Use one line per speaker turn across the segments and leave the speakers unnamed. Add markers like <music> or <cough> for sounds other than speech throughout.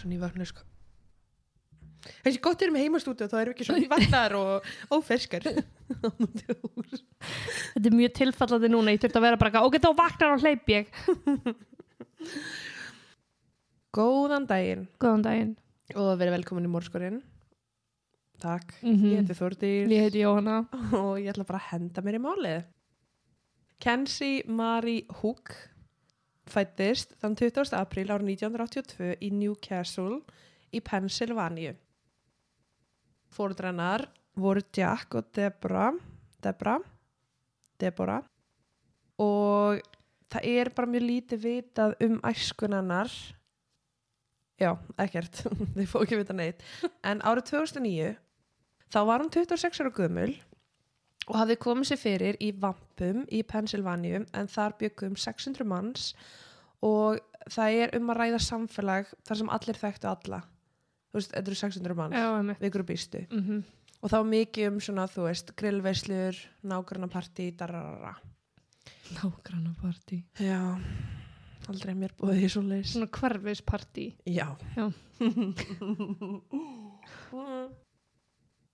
svona í vöfnu sko. Þessi gott erum heimastúti og þá erum við ekki svona í vatnar og óferskar.
Þetta er mjög tilfallandi núna, ég þurfti að vera bara ok, þá vaknar og hleyp ég.
Góðan daginn.
Góðan daginn.
Og verið velkomin í mórskorinn takk,
Mhm.
ég heiti Þórdís.
Ég heiti Jóhanna.
Og ég ætla bara að henda mér í málið. Kenzie Marie Hook fættist þann 20. apríl árið 1982 í Newcastle í Pennsylvania. Fóruðrannar voru Jack og Debra Debra Deborah. Og það er bara mjög lítið vitað um æskunannar já, ekkert. <laughs> Þið fóðu ekki vita neitt. En árið 2009 þá var hún 26 ára gömul og hafði komið sér fyrir í Vampum í Pennsylvania en þar byggum 600 manns og það er um að ræða samfélag þar sem allir þekktu alla. Þú veist, þetta eru 600 manns við ykkur býstu
mm -hmm.
og þá mikið um svona, þú veist, grillveislur nágrannapartí, dararara.
Nágranna partí
já, aldrei mér búið í svo leys
Svona hverfispartí.
Já,
Já. <laughs>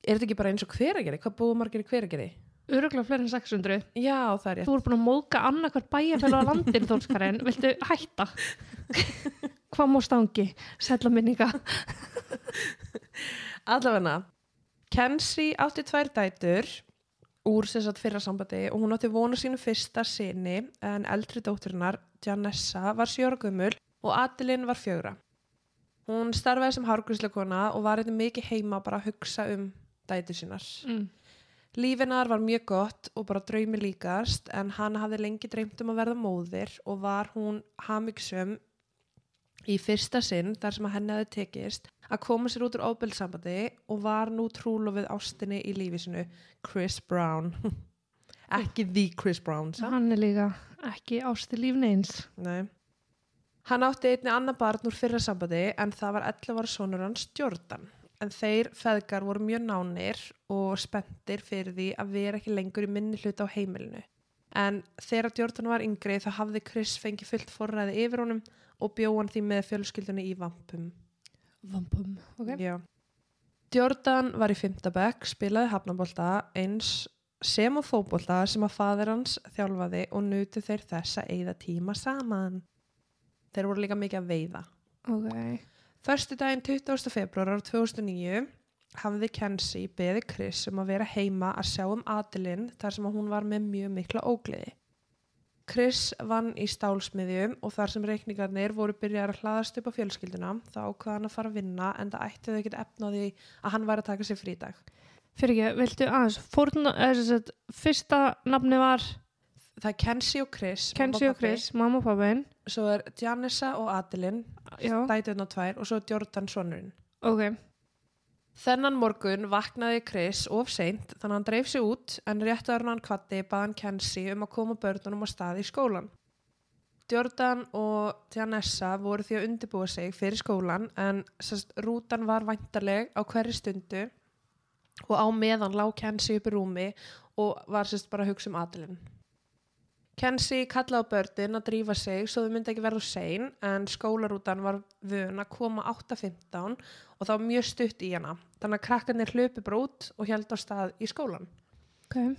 er þetta ekki bara eins og hveragerði, hvað búið margir í hveragerði
Öruglega fleiri en 600
já, það er rétt
Þú ert búin að móðga annarkvært bæjarfælu á landin þólskarinn, <laughs> viltu hætta? Hvað má stangi? Sætla minninga
Allavegna, Kenzie átti tvær dætur úr sem sagt fyrra sambandi og hún átti vonu sínu fyrsta sinni en eldri dótturinnar, Janessa, var sjóra gömul og Adelin var fjögra. Hún starfaði sem hárgríslekona og var eitthvað mikið heima bara að hugsa um dætur sínar.
mm.
Lífinar var mjög gott og bara draumi líkast en hann hafði lengi dreymt um að verða móðir og var hún hamigsum í fyrsta sinn þar sem að henni hefði tekist að koma sér út úr óbeldsambandi og var nú trúlofið ástinni í lífi sinu Chris Brown <laughs> ekki the Chris Brown samt.
Hann er líka ekki ásti lífneins
Nei. Hann átti einni annar barn úr fyrra sambandi en það var 11 ára sonur hans Jordan. En þeir feðgar voru mjög nánir og spenntir fyrir því að vera ekki lengur í minni hluta á heimilinu. En þegar Jordan var yngri þá hafði Chris fengið fullt forræði yfir honum og bjóð hann því með fjölskyldunni í vampum.
Vampum okay.
Já. Jordan var í fymtabæk, spilaði hafnabólta eins sem á fótbolta sem að fadir hans þjálfaði og nutu þeir þess að eigða tíma saman. Þeir voru líka mikið að veiða.
ok
Förstu daginn 20. februar ára 2009 hafði Kenzie beði Chris um að vera heima að sjá um Adelin þar sem hún var með mjög mikla ógleði. Chris vann í stálsmiðjum og þar sem reikningarnir voru byrjar að hlaðast upp á fjölskylduna þá ákvaða hann að fara að vinna en það ætti þau ekkert efnaði að hann væri að taka sér frídag.
Fyrir ekki, viltu aðeins sem sagt, fyrsta nafni var
Það er Kenzie og Chris.
Kenzie og Chris, mamma og pappin
Svo er Janessa og Adelin,
Já,
dætuðna tvær og svo er Jordan sonurinn.
ok
Þennan morgun vaknaði Chris of seint þannig að hann dreif sig út en rétt að hann kvatti baðan Kenzie um að koma börnunum á stað í skólan. Jordan og Janessa voru því að undirbúa sig fyrir skólan en sest, rútan var væntarleg á hverju stundu og á meðan lá Kenzie upp í rúmi og var sest, bara að hugsa um aðlinn. Kenzie kallaði á börnin að drífa sig svo þau myndi ekki verða sein en skólarútan var vön að koma 8.15 og var mjög stutt í hana. Þannig að krakkarnir hlöpu bara út og held á stað í skólan.
Ok,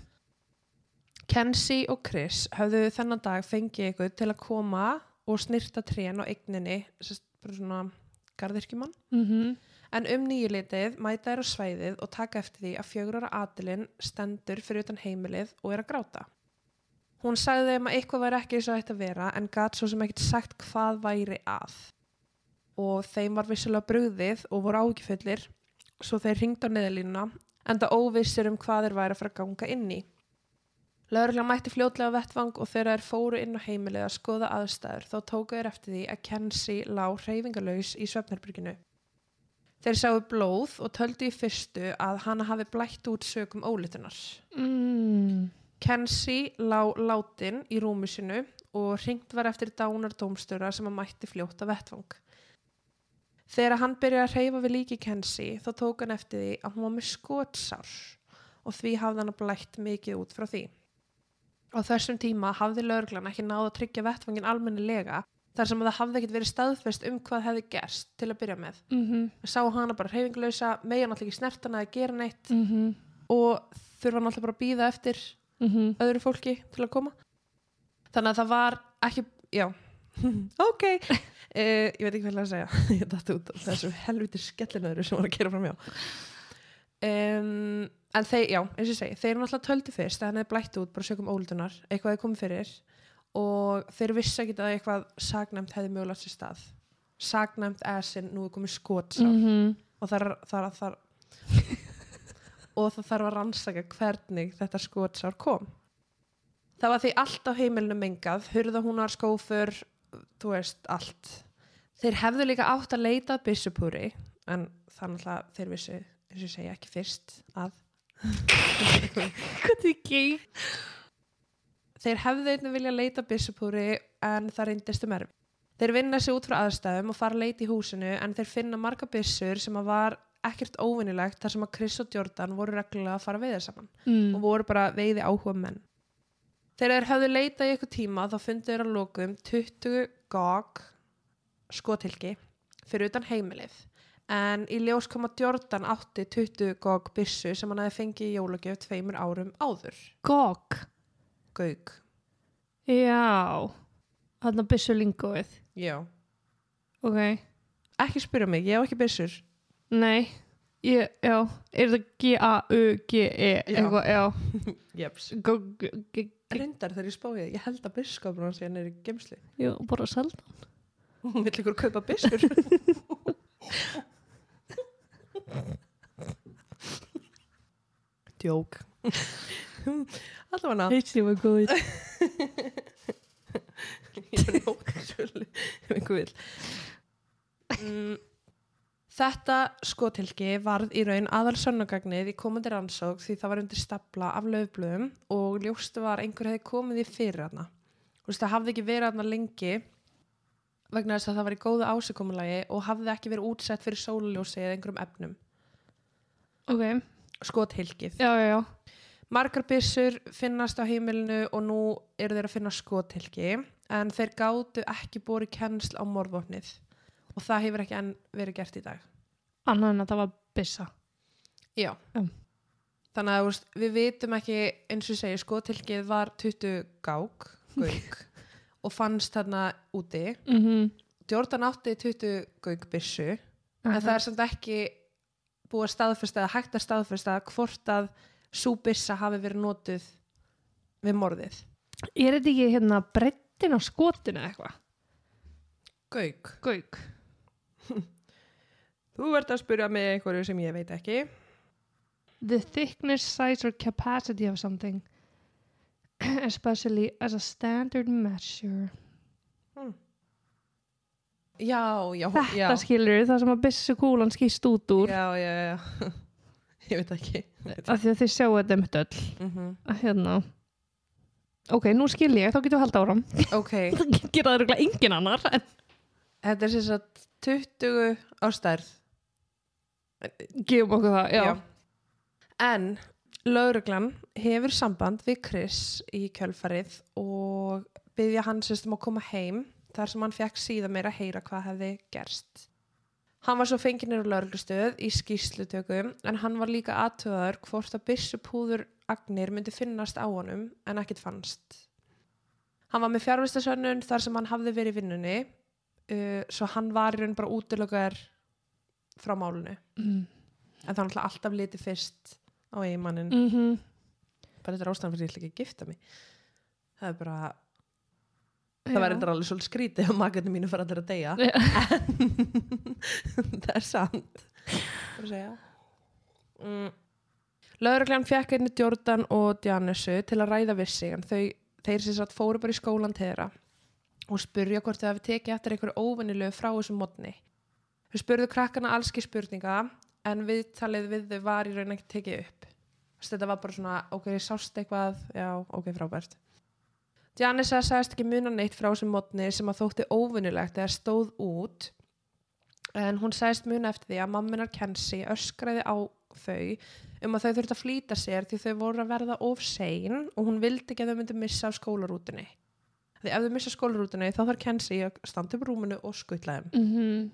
Kenzie og Chris höfðu þennan dag fengið ykkur til að koma og snirta trén á bara svona garðirkjumann.
mhm
En um nýjuleitið mæta þær á svæðið og taka eftir því að fjögur ára atilinn stendur fyrir utan heimilið og er að gráta. Hún sagði þeim að eitthvað væri ekki eins og þetta að vera en gat svo sem ekkert sagt hvað væri að. Og þeim var vissulega brugðið og voru ágifullir svo þeir ringd á neðalínuna en það óvissir um hvað þeir væri að fara að ganga inn í. Lögurlega mætti fljótlega vettvang og þegar þeir fóru inn á heimilið að skoða aðstæður þá tóku þeir eftir því að Kenzie lá hreyfingalauðs í svefnherbyrginu. Þeir sáu blóð og töldu í fyrstu að hana hafi blætt út sögum ólitunar.
mm.
Kenzie lá látin í rúmi sinu og ringt var eftir dánardómstöra sem að mætti fljótt að vettvang. Þegar hann byrjaði að hreyfa við líki Kenzie þá tók hann eftir því að hún var með skotsár og því hafði hann blætt mikið út frá því. Á þessum tíma hafði lögreglan ekki náð að tryggja vettvangin almennilega þar sem að það hafði ekkert verið staðfest um hvað hefði gerst til að byrja með
mhm,
sá hana bara hreyfinglausa, megin alltaf ekki snertana að gera neitt
mhm,
og þurfa náttúrulega bara að býða eftir
mhm.
öðru fólki til að koma. Þannig að það var ekki já, <laughs> ok. Uh, <laughs> ég veit ekki hvað ég ætla að segja. <laughs> Ég dætti út af þessu helviti skellinöðru sem var að gera fram hjá. Um, en þeir, já, eins og ég segi þeir eru náttúrulega töldu fyrst að hann hefði blætt út bara sögum óldunar, eitthvað hefði komið fyrir. Og þeir vissi ekki að eitthvað sagnæmt hefði mögulegt sér stað. Sagnæmt esin nú er komið skotsár
Mhm.
og það er, það er, það er og það þarf að rannsaka hvernig þetta skotsár kom það var því allt á heimilinu mengað hurða húnar skófur þú veist allt þeir hefðu líka átt að leita byssupúri en þannig að þeir vissu eins og segja ekki fyrst að <laughs>
Hvað er ekki?
þeir hefðu einnig vilja leita byssupúri en það reyndist um erfi þeir vinna sig út frá aðstæðum og fara að leita í húsinu en þeir finna marga byssur sem að var ekkert óvinnilegt þar sem að Chris og Jordan voru reglulega að fara veiðir saman
Mm.
og voru bara veiði áhuga menn. Þegar þeir höfðu leitað í eitthvað tíma þá fundu þeir að lokum 20 GOG skotilki fyrir utan heimilið. En í ljós kom að Jordan átti 20 GOG byssu sem hann hefði fengið í jólagjöf tveimur árum áður.
Gog.
Gaug.
Já. Þarna byssu lingóið.
Já.
Ok.
Ekki spyrja mig, ég hef ekki byssur.
Nei. Ég, já. Er það G-A-U-G-E? Eitthvað, já. <laughs>
Jeps. Rindar þegar ég spáði, ég held að bysskapur hans ég neyri gemsli.
Já, bara selda.
Hún vill ykkur kaupa byssur. Djók. Allavega
Heitt ég var góð. <laughs>
ég er nógsvölu ef einhver vil. Mm, þetta skotilki varð í raun aðal sönnugagnið í komandi rannsók því það var undir stapla af löfblöðum og ljóstu var einhver hefði komið í fyrir hana. Þú veist, það hafði ekki verið hana lengi vegna þess að það var í góðu ásökumulagi og hafði ekki verið útsett fyrir sólaljósi eða einhverjum efnum.
Ok.
Skothylkið.
Já, já, já.
Margar byssur finnast á heimilinu og nú eru þeir að finna skothylki en þeir gátu ekki búið kennsl á morðvopnið og það hefur ekki enn verið gert í dag.
Annað en að það var byssa.
Já.
Já.
Þannig að veist, við vitum ekki eins og ég segi skothylkið var 20 gák, gauk <laughs> og fannst þarna úti.
Mhm.
Jordan átti 20 gauk byssu en það er samt ekki búið að staðfesta eða hægt að staðfesta hvort að sú byssa hafi verið notuð við morðið.
Er þetta ekki hérna brettin á skotinu eða eitthvað?
Gauk.
Gauk. <laughs>
Þú ert að spyrja mig einhverju sem ég veit ekki.
The thickness, size or capacity of something. <clears throat> Especially as a standard measure.
Já, já,
Þetta
já.
skilur það sem að byssu kúlan skýst út úr.
Já, já, já. <laughs> ég veit ekki.
Af því að þið sjáu þetta um öll.
Mm -hmm.
Að Hérna. Ok, nú skil ég, þá getum við haldið áram.
Ok,
Það <laughs> gera það rúglega engin annar. En...
þetta er sem sagt 20 á stærð.
Gefum okkur það, já.
En lauruglan hefur samband við Chris í kjölfarið og byggja hann sérst um að koma heim þar sem hann fekk síðan meira að heyra hvað hefði gerst. Hann var svo fenginir úr lauruglustöð í skýslutökum en hann var líka aðtöðar hvort að byssupúður agnir myndi finnast á honum en ekkit fannst. Hann var með fjárvistasönnun þar sem hann hafði verið vinnunni uh, svo hann var í raun bara útilökar frá málunu
Mm.
en það er náttúrulega alltaf litið fyrst á eiginmannin
Mm -hmm.
bara þetta er ástæðan fyrir ég ætla ekki að gifta mig það er bara það væri þetta alveg svolítið skrítið og makarnir mínu fara allir að deyja
Já. <laughs>
það er er að segja mm. Lögreglan fekk einni Jordan og Dianesu til að ræða við sig en þau, þeir sem satt fóru bara í skólan til þeirra og spurja hvort þau hafi tekið eftir einhverju óvinnilegu frá þessum modni. Þau spurðu krakkana allski spurninga en viðtalið við þau var í raun ekki tekið upp. Þess, þetta var bara svona, ok, sást eitthvað já, ok, frábært. Janessa sagðist ekki muna neitt frá þessum modni sem að þótti óvinnilegt eða stóð út en hún sagðist muna eftir því að mamminar Kensi öskraði á þau um að þau þurfti að flýta sér því þau voru að verða of sein og hún vildi ekki að þau myndi missa af skólarútunni. Því ef þau missa skólarútunni þá þarf Kenzie að standa upp úr rúminu og skutla þeim
Mhm.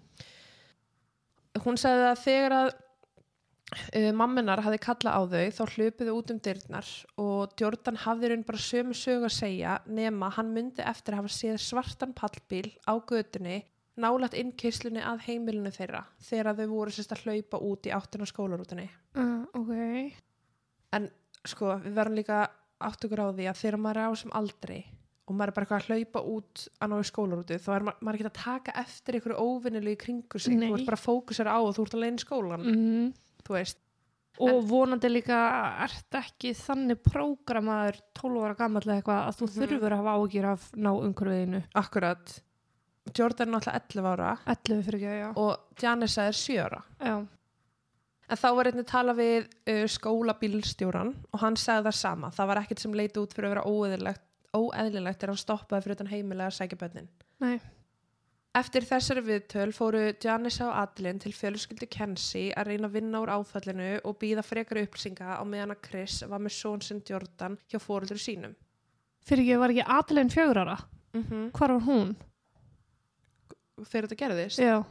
hún sagði að þegar að uh, mamminar hafði kallað á þau þá hlupuðu út um dyrnar og Jordan hafði raun bara sömu sög að segja nema hann myndi eftir að hafa séð svartan pallbíl á götunni nálægt innkeyslunni að heimilinu þeirra þegar þau voru sérst að hlaupa út í áttina skólarútunni
Uh, ok.
sko, við verðum líka átt okkur á því að þegar maður er á sem aldrei og maður er bara eitthvað að hlaupa út að náðu skólarúti, þá er ma maður ekki að taka eftir einhverju óvinnilu í kringu sig
Nei.
þú ert bara að fókusera á og þú ert alveg í skólan
Mhm.
þú veist,
Og vonandi líka ert ekki þannig prógramaður 12 ára gammal eða eitthvað að þú
Mhm.
þurfur að hafa ágjur af ná umhverfiðinu.
akkurat Jordan er náttúrulega 11 ára
11 fyrir ekki, já.
og Janessa er 7 ára
Já.
en þá var einnig tala við uh, skólabílstjóran og hann sagði það sama það var ekkert sem leiti út fyrir að vera óeðlilegt óeðlilegt er hann stoppaði fyrir utan heimilega að sækja bönnin
Nei.
Eftir þessari viðtöl fóru Janissa og Adeline til fjölskyldu Kenzie að reyna að vinna úr áfallinu og býða frekari upplýsinga á meðan að Chris var með són sinn Jordan hjá fóröldur sínum.
Fyrir ekki var ekki Adeline fjögur ára.
Mm -hmm.
Hvar var hún?
Þegar þetta gerðist,
Já.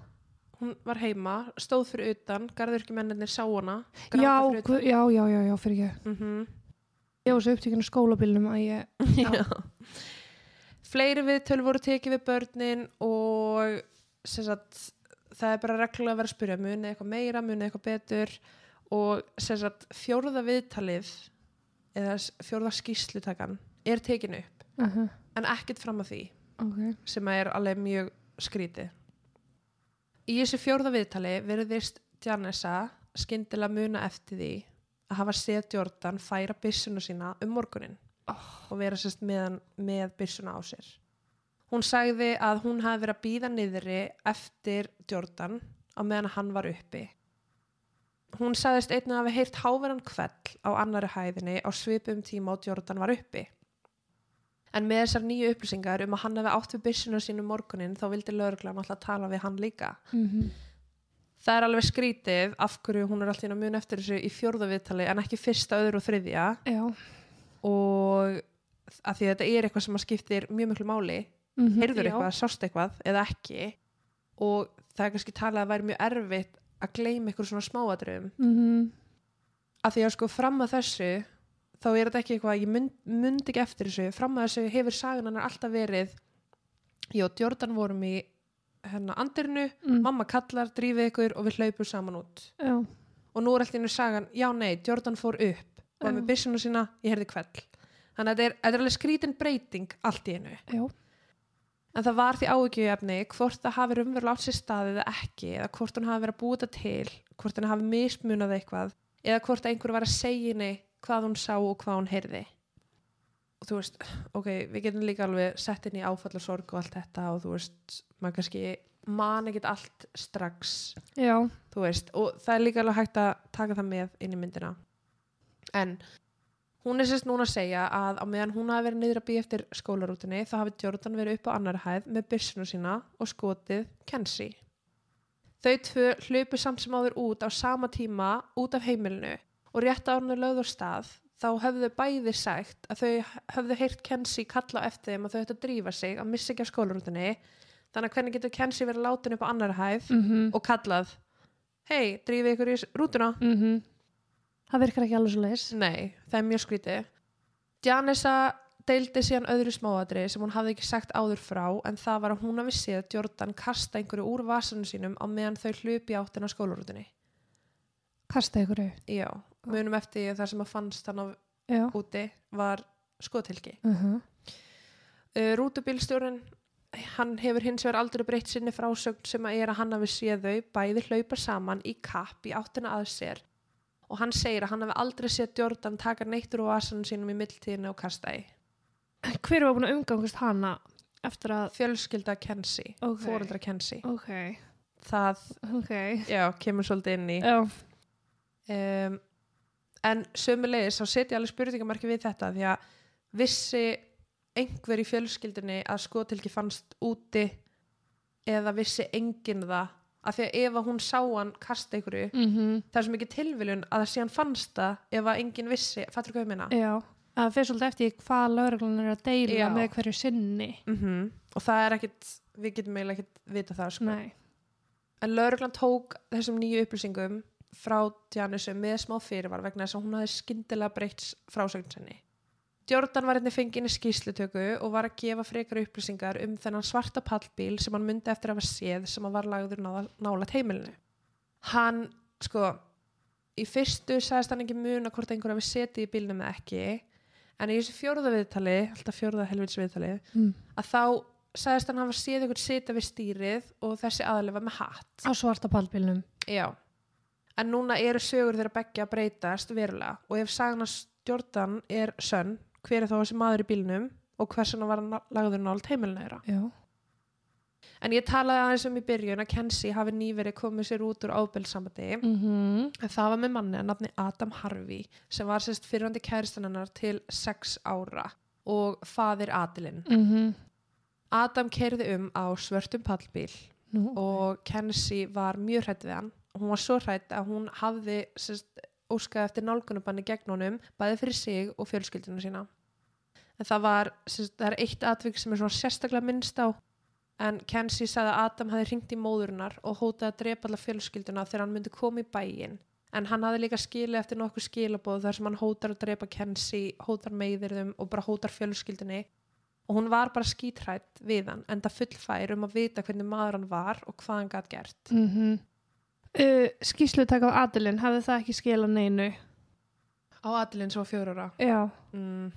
hún var heima, stóð fyrir utan, garður ekki mennir sá hana,
Já,
fyrir
já, já, já, fyrir ekki.
utan. Mm
Ég var svo upptíkinu skólabílnum að ég... Já.
Fleiri viðtöl voru tekið við börnin og sagt, það er bara reglulega að vera að spyrja muni eitthvað meira, muni eitthvað betur og sagt, fjórða viðtalið eða fjórða skýslutakan er tekin upp
Uh -huh.
en ekkert fram að því
Ok.
sem er alveg mjög skrítið. Í þessu fjórða viðtali verðist Janessa skyndilega muna eftir því að hafa séð Jordan færa byssuna sína um morgunin og vera sérst með, með byssuna á sér. Hún sagði að hún hafi verið að býða niðri eftir Jordan á meðan hann var uppi. Hún sagðist einnig að hafi heyrt háveran kvell á annari hæðinni á svipum tíma og Jordan var uppi. En með þessar nýju upplýsingar um að hann hefði átt við byssuna sínu morgunin þá vildi lögreglan alltaf tala við hann líka.
Mm
Það er alveg skrítið af hverju hún er alltaf inn að muna eftir þessu í fjórða viðtali en ekki fyrsta, öðru og þriðja
Já.
og að því að þetta er eitthvað sem skiptir mjög miklu máli.
Mm -hmm.
Heyrður eitthvað, sást eitthvað eða ekki og það er kannski talað að væri mjög erfitt að gleyma ykkur svona smáadröfum.
Mm -hmm.
Að því að sko fram að þessu þá er þetta ekki eitthvað, ég mynd, mynd ekki eftir þessu, fram að þessu hefur hennar alltaf verið, og Jordan vorum í hérna andirinu,
Mm.
mamma kallar, drífið ykkur og við hlaupum saman út.
Já.
Og nú er alltaf einu sagan, já nei, Jordan fór upp, var
Já.
með byssuna sína, ég heyrði kveld. Þannig að þetta er, þetta er alveg skrítin breyting allt í einu.
Já.
En það var því áhyggjuefni hvort það hafi raunverulega átt sér staðið eða ekki, eða hvort hún hafi verið að búa þetta til, hvort hann hafi mismunað eitthvað, eða hvort einhver var að segja henni hvað hún sá og hvað hún heyrði. Þú veist, ok, við getum líka alveg sett inn í áfallasorg og allt þetta og þú veist, maður kannski man ekkert allt strax,
Já.
þú veist, og það er líka alveg hægt að taka það með inn í myndina. En hún er sérst núna að segja að á meðan hún hafi verið niður að býja eftir skólarútinni þá hafi Jordan verið upp á annari hæð með byrsuna sína og skotið Kenzie. Þau tvö hlupu samt sem áður út á sama tíma út af heimilinu og rétt árnu lögð á stað þá höfðu bæði sagt að þau höfðu heyrt Kenzie kalla eftir þeim að þau ættu að drífa sig að missa ekki af skólarútinni þannig að hvernig getur Kenzie verið látin upp á annari hæð
Mm -hmm.
og kallað hei, drífið ykkur í rútuna
Mhm. Það virkar ekki alveg svo leis.
nei, það er mjög skrítið Janessa deildi síðan öðru smáadri sem hún hafði ekki sagt áður frá en það var að hún hafi séð Jordan kasta einhverju úr vasanum sínum á meðan þau hlupi áttin á skólarútunni
Kasta ykkur.
já, munum eftir það sem að fannst hann á
Já.
úti var skotilki
Uh -huh.
uh, rútubílstjórinn hann hefur hins vegar aldrei breytt sinni frásögn sem að er að hann hafi séð þau bæði hlaupa saman í kapp í áttina að sér og hann segir að hann hafi aldrei séð Jordan taka neittur úr vasanum sínum í mildtíðinu og kasta í
Hver var búin að umgangast hana eftir að...
fjölskylda Kenzie,
Ok.
fóreldra Kenzie
Ok.
það,
Ok.
já, kemur svolítið inn í um, en sömulegis þá setja alveg spurningamarki við þetta því að vissi einhver í fjölskyldinni að skotilki fannst úti eða vissi enginn það? Af því að ef að hún sá hann kasta einhverju
Mm
það er svo mikið tilviljun að það síðan fannst það ef að enginn vissi, fattur hvað ég meina?
Já. að fyrir svolítið eftir hvað lauruglan er að deila
Já.
með hverju sinni.
Mm og það er ekkit við getum eiginlega ekkit vita það sko. En lauruglan tók þessum nýju upplýsingum frá Janusu með smá fyrirvar vegna þess að hún hafði skyndilega breytt frásögn sinni Jordan var einnig fenginn í skýslutöku og var að gefa frekar upplýsingar um þennan svarta pallbíl sem hann myndi eftir að hafa séð sem hann var lagður nála, nálat heimilinu. Hann, sko, í fyrstu sagðist hann ekki muna hvort einhver hafi setið í bílnum eða ekki, en í þessu fjórða viðtali, alltaf fjórða helvits viðtali,
mm.
að þá sagðist hann hafa séð einhver setja við stýrið og þessi aðalifa með hatt.
á svarta pallbílnum
Já, en núna eru sögur þeirra beggja að breytast verulega. Og ef sagna Jordan er sönn, hver er þá þessi maður í bílnum? Og hvers hann var hann lagður nált heimilina þeirra.
Já,
En ég talaði aðeins um í byrjun að Kenzie hafi nýverið komið sér út úr ábyrðsambandi
mm
en það var með manni að nafni Adam Harvey sem var sérst fyrrandi kæristanennar til sex ára. Og faðir Adilinn.
-hmm.
Adam kerði um á svörtum pallbíl.
Nú,
og Kenzie var mjög hrætt við hann hún var svo hrætt að hún hafði óskað eftir nálgunubanni gegn honum bæði fyrir sig og fjölskyldinu sína. En það var sérst, það er eitt atvik sem er svona sérstaklega minnst á. En Kenzie sagði að Adam hafi ringt í móðurinnar og hótaði að drepa alla fjölskylduna þegar hann myndi koma í bæinn. En hann hafði líka skilið eftir nokkuð skilabóð þar sem hann hótar að drepa Kenzie hótar meiðirðum og bara hótar fjölskyldunni. Og hún var bara skítrætt við hann en það fullfær um að vita hvernig maður hann var og hvað hann gætt gert.
Mm -hmm. Uh, Skýslutak á Adelin hafði það ekki skilað neinu?
Á Adilin svo fjóra ára?
Já,
mm,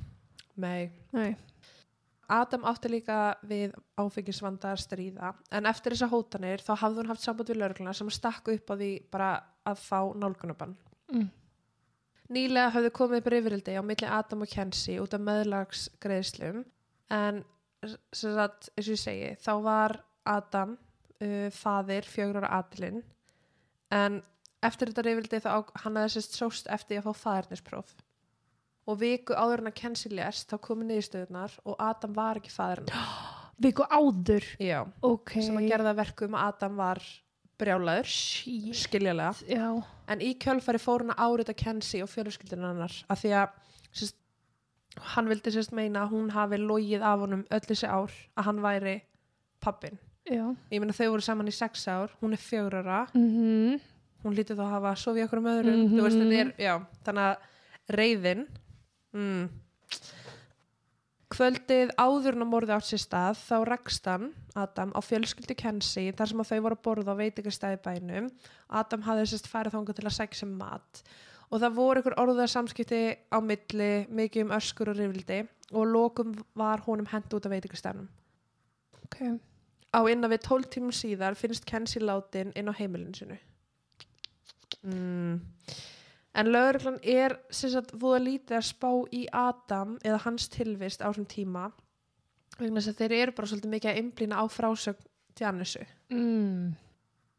nei.
Nei.
Adam átti líka við áfengisvanda að stríða en eftir þessa hótanir þá hafði hún haft samband við lögregluna sem stakk upp á því bara að fá nálgunabann
mm.
Nýlega höfðu komið upp reyfirildi á milli Adam og Kenzie út af meðlagsgreðslum en sem sagt, eins og ég segi, þá var Adam uh, faðir fjögur ára Adilin en eftir þetta reyfirildi þá hann hafði sérst sóst eftir að fá faðirnispróf og viku áður en að Kenzie lest þá komið niðurstöðunar og Adam var ekki faðirinn <gasps>
Viku áður?
Já,
Ok.
Sem að gera það verkum að Adam var brjálaður,
Shit.
skiljalega
Já,
en í kjölfari fór hann að árita Kenzie og fjölskyldinu hennar af því að sérst, hann vildi sérst meina að hún hafi logið af honum öll þessi ár að hann væri pappin.
Já
Ég meina þau voru saman í sex ár, hún er fjögur ára,
mm
hún lítið þá að hafa sofið okkur um öðrum,
Mhm.
þú veist þetta er, já, þannig að reyðin, mm. Kvöldið áður en að morði átt sér stað þá rakst hann, Adam, á fjölskyldu Kenzie þar sem að þau voru að borða á veitingastæði bænum. Adam hafði sérst færið þangað til að sækja sem mat og það voru ykkur orðuða samskipti á milli, mikið um öskur og rifildi og lokum var honum hent út af veitingastæðnum.
Ok
Á innan við 12 tímum síðar finnst Kenzie látin inn á heimilinu sinu. Mm. En lögreglan er sem sagt voða lítið að spá í Adam eða hans tilvist á þessum tíma vegna þess að þeir eru bara svolítið mikið að einblýna á frásögn Janusu.
mm.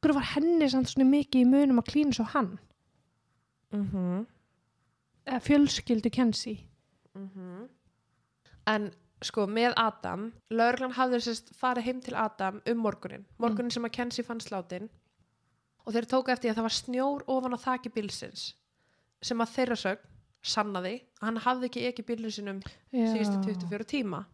Hver var henni samt svona mikið í munum að klína svo hann
Mm -hmm.
eða fjölskyldu Kenzie
En sko með Adam, lögreglan hafði sérst farið heim til Adam um morgunin, morgunin sem að Kenzie fann slátin og þeir tóku eftir að það var snjór ofan á þaki bílsins sem að þeirra sögn sannaði að hann hafði ekki ekki bílinn sinum síðustu 24 tíma.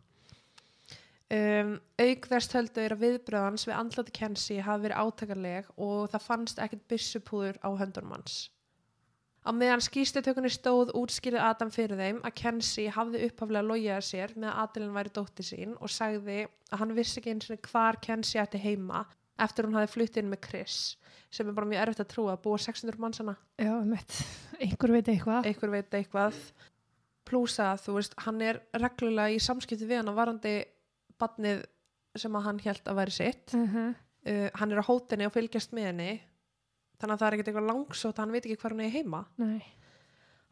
Um, auk þess töldu þeir að viðbröðans við andlati Kenzie hafi verið átakarleg og það fannst ekkert byssupúður á höndunum hans. Á meðan skýslutökunni stóð útskýrði Adam fyrir þeim að Kenzie hafði upphaflega logiðað sér með að Adelin væri dóttir sín og sagði að hann vissi ekki eins og hvar Kenzie ætti heima eftir hún hafði flutt inn með Chris sem er bara mjög erfitt að trúa að búa 600 mannsana.
Já, mitt, einhver veit eitthvað.
Einhver veit eitthvað. Plúsa þú veist, hann er reglulega í samskipti við hann að varandi badnið sem að hann held að væri sitt.
Uh -huh.
uh, hann er á hótinni og fylgjast með henni þannig að það er ekkert eitthvað langsótt hann veit ekki hvar hann er heima
Nei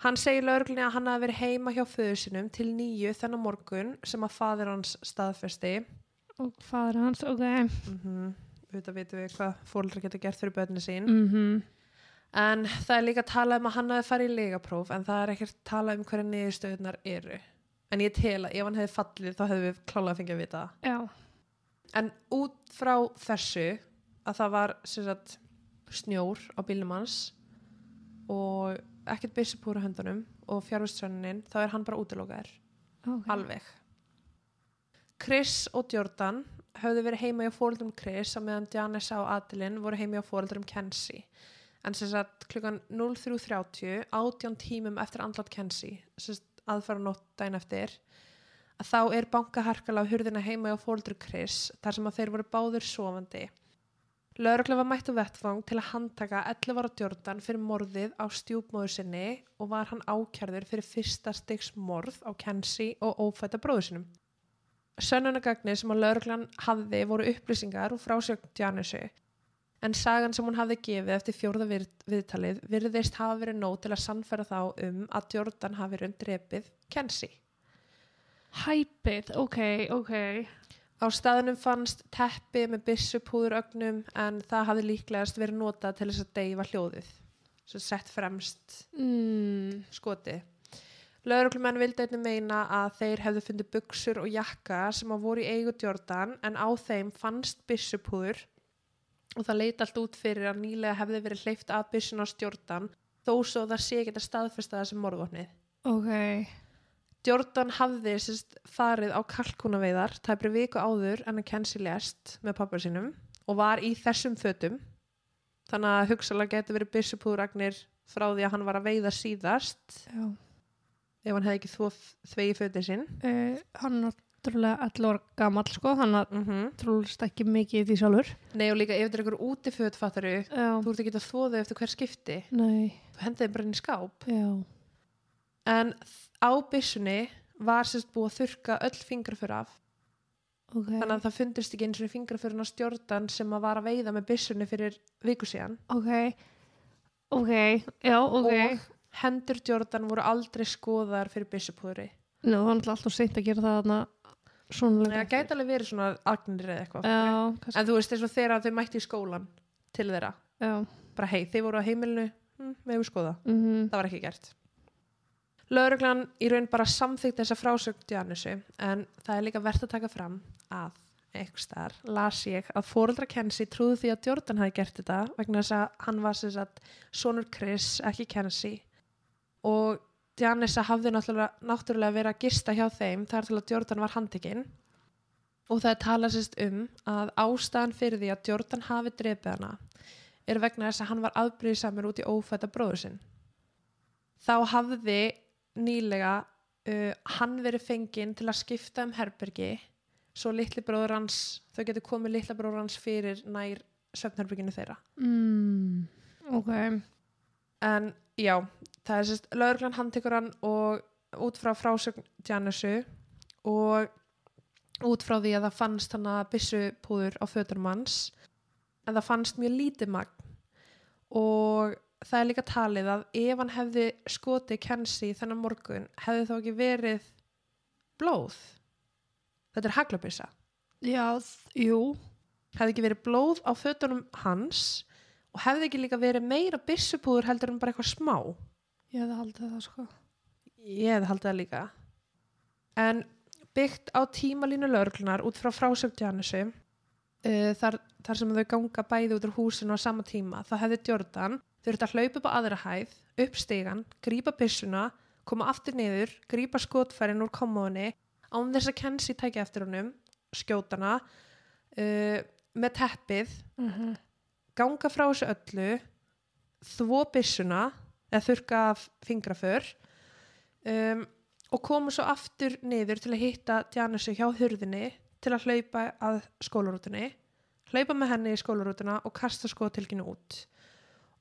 hann segir lögreglunni að hann hafi verið heima hjá föður sinum til nýju þennan morgun sem að fadir hans staðfesti
og fadur hans, ok
mm -hmm. auðvitað vitum við hvað fólkra getur gert fyrir börni sín
mm -hmm.
En það er líka að tala um að hann hafi farið í legapróf en það er ekkert að tala um hverja niðurstöðunar eru. En ég tel að ef hann hefði fallið þá hefði við klálega fengið að vita.
Já,
En út frá þessu að það var sagt, snjór á bílnum hans og ekkert byssupúr á höndunum og fjárvistrannin þá er hann bara útilokaður.
Okay.
alveg. Chris og Jordan höfðu verið heima hjá fóreldrum Chris á meðan Janessa og Adeline voru heima hjá fóreldrum Kenzie. En sem sagt klukkan 03.30 átján tímum eftir andlat Kenzie aðfara nótt dæn eftir að þá er bankaharkala á hurðina heima hjá fóreldru Chris þar sem að þeir voru báður sofandi Lörglega var mættu vettfang til að handtaka 11 ára Jordan fyrir morðið á stjúpmóður sinni og var hann ákjærður fyrir fyrsta stygs morð á Kenzie og ófætta bróður sinum. Sönnunagagnir sem að lauruglan hafði voru upplýsingar og frásögn Janusi en sagan sem hún hafði gefið eftir fjórða við, viðtalið virðist hafa verið nóg til að sannfæra þá um að Jordan hafi raun drepið Kenzie.
Hæpið, ok, ok.
Á staðunum fannst teppi með byssupúðurögnum en það hafði líklegast verið notað til þess að deyfa hljóðið. Svo sett fremst
Mm.
skoti. Lauruglumenn vildi einnig meina að þeir hefðu fundið buksur og jakka sem að voru í eigu Jordan en á þeim fannst byssupúður og það leiti allt út fyrir að nýlega hefði verið hleyft að byssun á Jordan þó svo það sé ekki að staðfesta það sem morðvopnið.
Ok.
Jordan hafði sérst farið á kalkunaveiðar tæpri viku áður en að Kenzie lest með pappa sínum og var í þessum fötum þannig að hugsalega getur verið byssupúðuragnir frá því að hann var að veiða síðast
Já.
ef hann hefði ekki þvó þvegi fötið sinn
Uh, hann er 11 ára gamall sko, hann að
mm -hmm.
trúlist ekki mikið í því sjálfur.
Nei og líka ef þetta er einhver útiföt fattaru þú ert ekki að þvóðu eftir hver skipti
Nei,
þú hendið þeim bara inn í skáp
já.
en á byssunni var sérst búið að þurka öll fingraför af.
Ok.
þannig að það fundist ekki eins og fingraförun á stjórdan sem að var að veiða með byssunni fyrir viku síðan.
Ok. Ok, já,
og hendur Jordan voru aldrei skoðar fyrir byssupúðri.
Nú, það náttúrulega alltaf seint að gera það þarna svona lengi
það gæti alveg verið svona agnir eða eitthvað.
Já,
en þú veist eins og þegar þau mætti í skólan til þeirra,
Já.
bara hei, þeir voru á heimilinu hm, hefum skoða,
Mm
það var ekki gert Lauruglan í raun bara samþykti þessa frásögn Janusu en það er líka verðt að taka fram að eitthvað starf las ég að fóreldra Kenzie trúðu því að Jordan hafi gert þetta vegna þess að hann var sem sagt sonur Chris, ekki Kenzie og Janessa hafði náttúrulega, náttúrulega verið að gista hjá þeim þar til að Jordan var handtekinn og það er talað sérst um að ástæðan fyrir því að Jordan hafi drepið hana er vegna þess að hann var afbrýðisamur út í ófætta bróður sinn. Þá hafði nýlega uh, hann verið fenginn til að skipta um herbergi svo litli bróður hans, þau getur komið litla bróður hans fyrir nær söfnherberginu þeirra.
mm. Ok.
En já, það er sérst, lauruglan handtekur hann og út frá frásögn Janusu og út frá því að það fannst hann að byssupúður á föturum hans en það fannst mjög lítið magn og það er líka talið að ef hann hefði skotið Kenzie þennan morgun hefði þá ekki verið blóð þetta er haglabissa
Já, jú.
hefði ekki verið blóð á fötunum hans og hefði ekki líka verið meira byssupúður heldur en bara eitthvað smá
Ég hefði haldið það sko.
Ég hefði haldið það líka. En byggt á tímalínu lögreglunar út frá frásögn Janusu, uh, þar, þar sem þau ganga bæði út úr húsinu á sama tíma, það hefði Jordan þurft að hlaupa upp á aðra hæð, upp stegan, grípa byssuna, koma aftur niður, grípa skotfærin úr komóðinni, án þess að Kenzie tækja eftir honum, skjótana, uh, með teppið,
Uh
ganga frá þessu öllu þvó byssuna eða þurka af fingraför um, og koma svo aftur niður til að hitta Janusu hjá hurðinni til að hlaupa að skólarútunni hlaupa með henni í skólarútuna og kasta skotilkinu út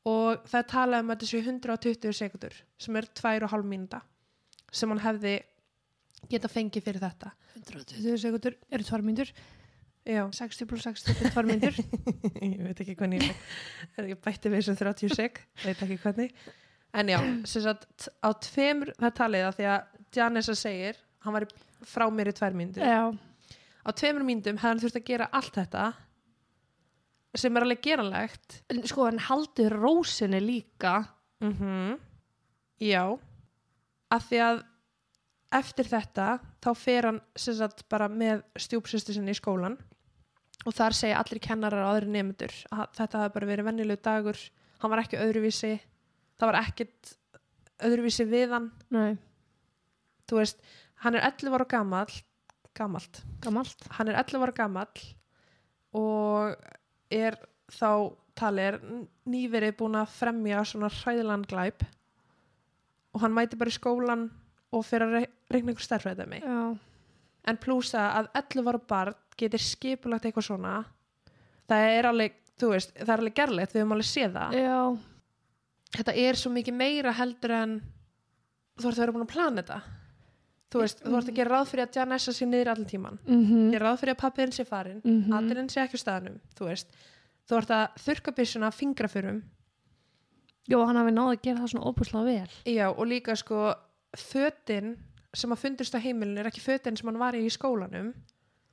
og það er talað um að þessu 120 sekundur sem er 2,5 mínúta sem hann hefði geta fengið fyrir þetta
120 sekundur eru tvær myndur.
Já.
60 pluss 60 eru tvær myndur. <laughs>
ég veit ekki hvernig ég, er bætti við þessu 30 sek veit ekki hvernig en já, sem sagt á tveimur, það er talið að því að Janessa segir, hann var frá mér í tvær mínútur,
Já.
á tveimur mínútum hefði hann þurft að gera allt þetta sem er alveg geranlegt
En sko, hann haldur rósinni líka.
mm já. Að því að eftir þetta þá fer hann sagt bara með stjúpsýstu sinni í skólan og þar segja allir kennarar og aðri nefndur að þetta hafi bara verið venjulegu dagur. Hann var ekki öðruvísi. Það var ekkit öðruvísi við hann.
Nei,
þú veist, hann er 11 ára gamall gamalt,
gammalt
hann er 11 ára gamall og er þá talið er nýverið búin að fremja svona hræðilegan glæp og hann mæti bara í skólan og fyrir að re reikna einhver stærfræðið
já,
en plúsa að 11 ára barn getur skipulagt eitthvað svona það er alveg, þú veist, það er alveg gerlegt við höfum alveg séð það.
Já,
þetta er svo mikið meira heldur en þú ert að vera búin að plana þetta þú veist, þú ert að gera ráð fyrir að Janessa sé niður allan tíman
mhm.
Gera ráð fyrir að pappiðin sé farin mm
Mhm.
aðilinn sé ekki á staðnum, þú veist. Þú ert að þurka byssuna fingraförum
Jó, hann hafi náði að gera það svona óbúslega vel.
já, og líka sko fötin sem að fundist á heimilinu er ekki fötin sem hann var í í skólanum.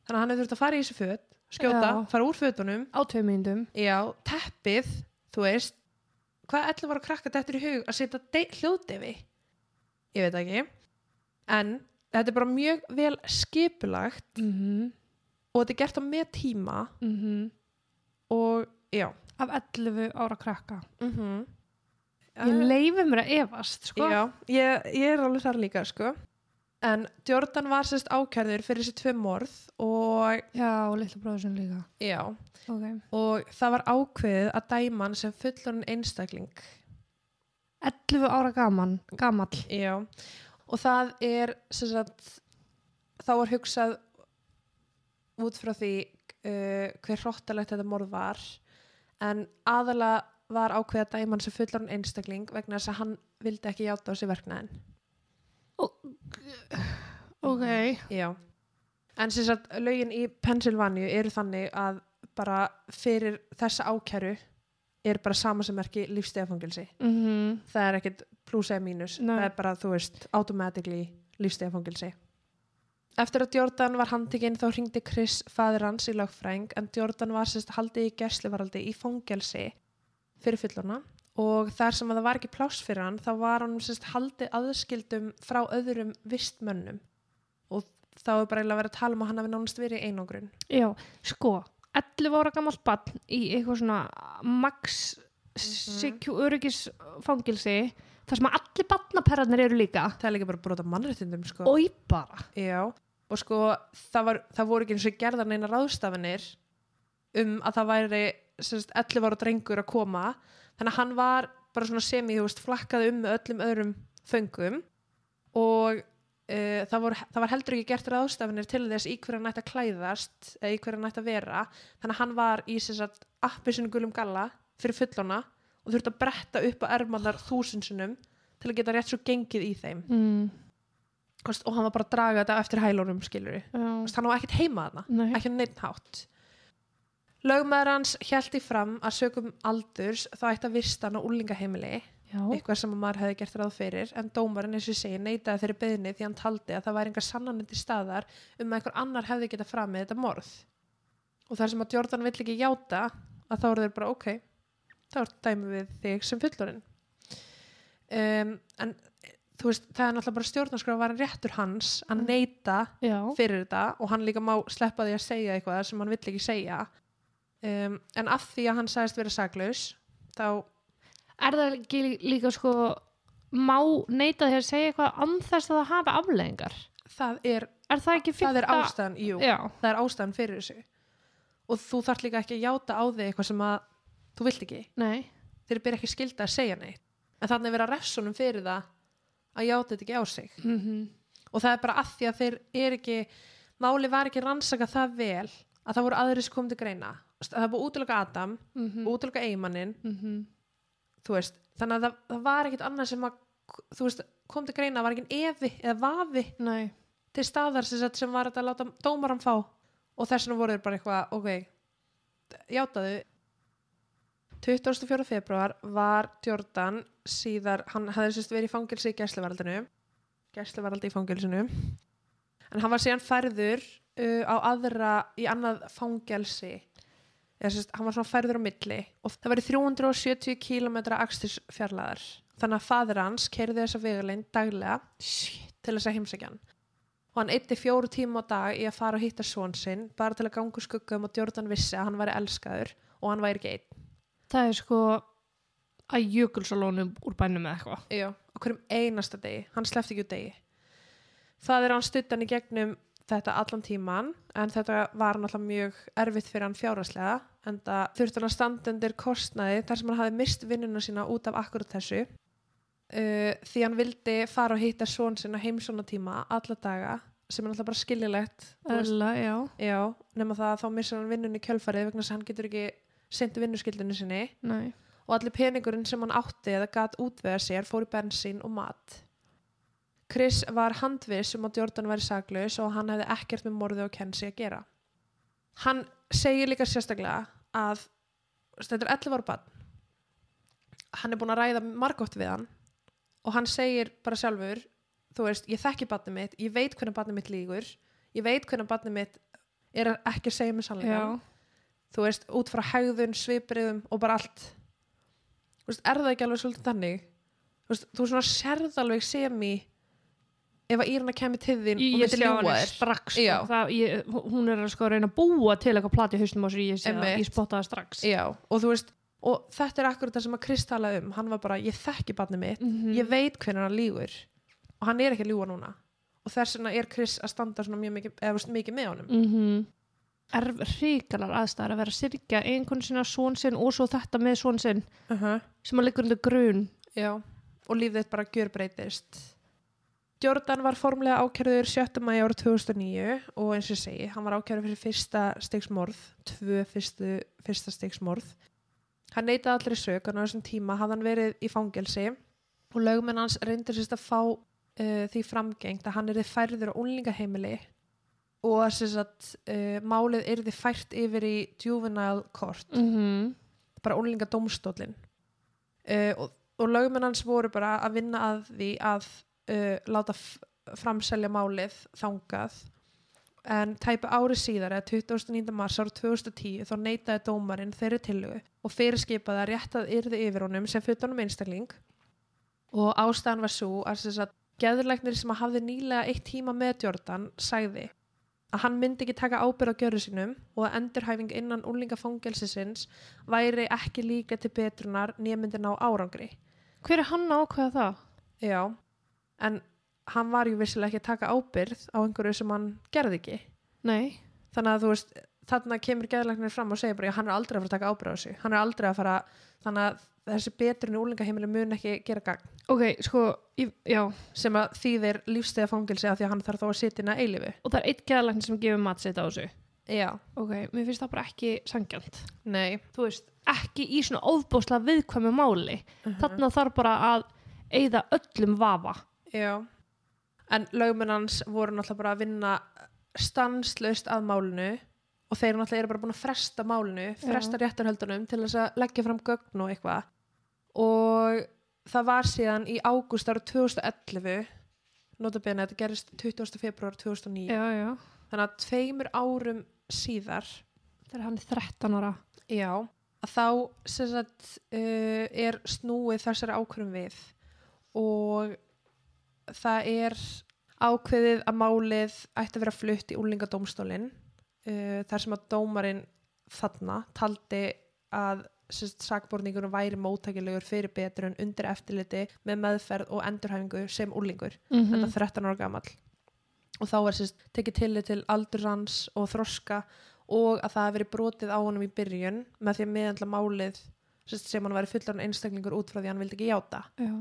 Þannig að hann hefur þurft að fara í þessi föt skjóta,
Já.
fara úr fötunum.
Á tvei myndum.
já, teppið, þú veist. Hvað ætla var að krakka þetta í hug að setja hljóðdefi? Ég veit ekki en þetta er bara mjög vel skipulagt
Mm -hmm.
og þetta er gert á með tíma
Mhm.
og já
Af 11 ára krakka.
mm -hmm.
Ég leifi mér að efast, sko.
já, ég, ég er alveg þar líka sko en Jordan var sérst ákærður fyrir þessi tvö morð og
Já, og litla bróður sem líka.
já,
Ok.
og það var ákveðið að dæma hann sem fullorinn einstakling
11 ára gaman, gamall.
Já, og það er sagt, þá var hugsað út frá því uh, hver hróttalegt þetta morð var en aðalega var ákveða dæman sem fullar hann einstakling vegna þess að hann vildi ekki játa á sig verknæðin.
Ok.
Já. En sem sagt, lögin í Pennsylvania eru þannig að bara fyrir þessa ákæru er bara sama sem merki lífstegafangilsi.
Mm
Það er ekkit pluss eða mínus.
Nei.
Það er bara, þú veist, automatically lífstegafangilsi. Eftir að Jordan var handtekinn þá hringdi Chris faður hans í lögfræng en Jordan var sérst haldið í gæslivaraldi í fangelsi fyrir fylluna og þar sem að það var ekki pláss fyrir hann þá var hann sérst haldið aðskildum frá öðrum vistmönnum og þá er bara eiginlega verið að tala um að hann hafi nánast verið í einangrun.
Já, sko, 11 ára gammal bann í eitthvað svona max mm öryggisfangilsi þar sem allir bannaperðarnir eru líka.
Það er líka bara brota mannréttindum sko.
og í bara.
Já, og sko það, var, það voru ekki eins og gerðar neina ráðstafanir um að það væri sérst, 11 ára drengur að koma. Þannig að hann var bara svona semi veist, flakkaði um með öllum öðrum föngum. Og uh, það, voru, það var heldur ekki gert ráðstafanir til þess í hverja nætt að klæðast eða í hverja nætt að vera. Þannig að hann var í sérst, appisinu gulum galla fyrir fullona og þurfti að bretta upp á ermannar þúsundsunum til að geta rétt svo gengið í þeim.
Mm.
Og hann var bara að draga þetta eftir hælunum skilur hann var ekkert heima þarna
Nei.
ekki neitt hátt. Lögmaður hans held í fram að sögum aldurs þá ætti að vista hann á úlingaheimili eitthvað sem maður hefði gert ráð fyrir en dómarinn eins og segi neitaði þeirri beðni því hann taldi að það væri engar sannanindi staðar um að einhver annar hefði getað fram með þetta morð. Og þar sem að Jordan vill ekki játa að þá eru þeir bara ok þá er dæmi við þig sem fullorinn um, en þú veist það er náttúrulega bara stjórnarskrá var réttur hans að neita
Já.
fyrir þetta og hann líka má sleppa því að segja eitthvað sem hann vill ekki segja. Um, en af því að hann sagðist vera saklaus þá,
Er það ekki lí- líka sko má neita því að segja eitthvað anþess að það hafi afleðingar?
það er,
Er það
það er ástæðan jú, það er ástæðan fyrir þessu. Og þú þarf líka ekki að játa á þig eitthvað sem að þú vilt ekki
Nei.
þeir byrja ekki skilda að segja neitt en þannig að refsunum fyrir það að játa þetta ekki á sig
Mm -hmm.
og það er bara að því að þeir er ekki máli var ekki rannsaka það vel að það voru aðri sem kom til greina það búið útlöka Adam
Mm -hmm.
útlöka eigimannin
Mm -hmm.
þú veist, þannig að það, það var ekkit annað sem að, veist, kom til greina var ekki efi eða vafi
Nei.
til staðar sem, var að láta dómaran fá og þess vegna voru þeir bara eitthvað, ok játaðu 24. februar var Jordan síðar, hann hafði sérst verið í fangilsi í gæsluvaraldinu gæsluvaraldi í fangilsinu en hann var síðan færður uh, á aðra í annað fangelsi eða sérst, hann var svona færður á milli og það væri 370 km aksturs fjarlæðar þannig að fadir hans kerði þessa vegulegn daglega
Shit.
til þess að heimsækja hann og hann eitti fjóru tíma á dag í að fara og hitta svon sinn bara til að ganga úr skuggum og Jordan vissi að hann væri elskaður og hann væri ekki einn
Það er sko að jökulsalónum úr bænum eða eitthvað.
Já. á hverjum einasta degi, hann slefti ekki úr degi það er hann stuttan í gegnum þetta allan tíman en þetta var náttúrulega mjög erfitt fyrir hann fjáraslega en það þurfti hann að standa undir kostnaði þar sem hann hafi mist vinnuna sína út af akkurat þessu uh, því hann vildi fara og hitta svon sinna heimsónatíma alla daga sem er náttúrulega bara skiljilegt.
Ölla, já.
já, nema það að þá missar hann vinnunni kjölfarið vegna þess að hann getur ekki sendi vinnuskildinu sinni
Nei.
og allir peningurinn sem hann átti eða gat útvega sér fór í bensín og mat. Chris var handviss um að Jordan væri saklaus og hann hefði ekkert með morði og kensi að gera. Hann segir líka sérstaklega að þetta er 11 ára bann. Hann er búin að ræða margótt við hann og hann segir bara sjálfur, þú veist, ég þekki bannið mitt, ég veit hvernig bannið mitt lígur, ég veit hvernig bannið mitt er ekki að segja mig sannleikann þú veist, út frá hegðun, svipriðum og bara allt. Þú veist, er það ekki alveg svolítið þannig? Þú veist, þú svona sérð alveg sem í ef að Írna kemur til þín
Ég,
og ljúga
hann
þér.
strax sko. það, ég, hún er að sko reyna að búa til eitthvað plati hausnum á sér ég ég spotta það strax.
Já, og þú veist, og þetta er akkurat það sem að Chris talaði um, hann var bara, ég þekki barnið mitt,
Mhm.
ég veit hvernig hann lígur og hann er ekki að ljúga núna. Og þess vegna er Chris að standa svona mjög mikið, eða veist, mikið með honum.
Mm -hmm. Er ríkalar aðstæður að vera að syrkja einhvern sinna svon sinn og svo þetta með svon sinn
uh -huh.
sem að liggur undir grun
Já, og lífið bara gjörbreytist. Jordan var formlega ákjörður 7. mæja ára 2009 og eins og segi, hann var ákjörður fyrir fyrsta stegsmorð, tvö fyrstu, fyrsta stegsmorð. Hann neitaði allir sög og á þessum tíma hafði hann verið í fangelsi og lögmenn hans reyndir sérst að fá uh, því framgengt að hann er þið færður á unlingaheimili og að uh, málið er þið fært yfir í juvenile court
mm -hmm.
bara ólinga dómstólin uh, og, og lögmenn hans voru bara að vinna að því að uh, láta framselja málið þangað en tæpa ári síðar eða 29. mars ára 2010 þá neitaði dómarinn þeirri tillögu og fyrirskipaði að réttað yrði yfir honum sem fullanum einstakling og ástæðan var svo að að geðurleiknir sem hafði nýlega eitt tíma með Jordan sagði að hann myndi ekki taka ábyrð á gjörðu sínum og að endurhæfing innan úlingafangelsisins væri ekki líka til betrunar nýjmyndi ná árangri.
hver er hann ákveða það?
Já, en hann var ju vissilega ekki að taka ábyrð á einhverju sem hann gerði ekki.
nei,
Þannig að þú veist, þarna kemur geðleiknir fram og segir bara, já, hann er aldrei að fara að taka ábyrð á þessu. Hann er aldrei að fara, þannig að þessi betrun í úlingaheimili mun ekki gera gagn
ok, sko ég, já,
sem að þýðir lífstega fangelsi af því að hann þarf þá að sitja inn að eilifu.
og það er eitt geðlæknir sem gefur matsitt á þessu
Já.
ok, mér finnst það bara ekki sangjant
Nei.
þú veist, ekki í svona óðbóðslega viðkvæmu máli þarna þarf bara að eigða öllum vafa
Já. En lögmenn hans voru náttúrulega bara að vinna stanslaust að málinu og þeir náttúrulega eru bara búin að fresta málinu, fresta réttarhöldunum til þess að leggja fram gögn og eitthvað. Og það var síðan í ágúst ára 2011, notabene þetta gerist 20. februar 2009,
já, já,
þannig að tveimur árum síðar,
hann er 13 ára.
Já, að þá sagt, uh, er snúið þessari ákvörðum við. Og það er ákveðið að málið ætti að vera flutt í úlingadómstólinn uh, þar sem að dómarinn þarna taldi að sakborningunum væri móttækilegur fyrir betrun undir eftirliti með meðferð og endurhæfingu sem úlingur
mm
þetta 13 ára gamall. Og þá er sérst tekið tillit til aldur hans og þroska og að það hefði verið brotið á honum í byrjun með því að meðandla málið sérst, sem hann væri fullan einstaklingur út frá því hann vildi ekki játa.
Já,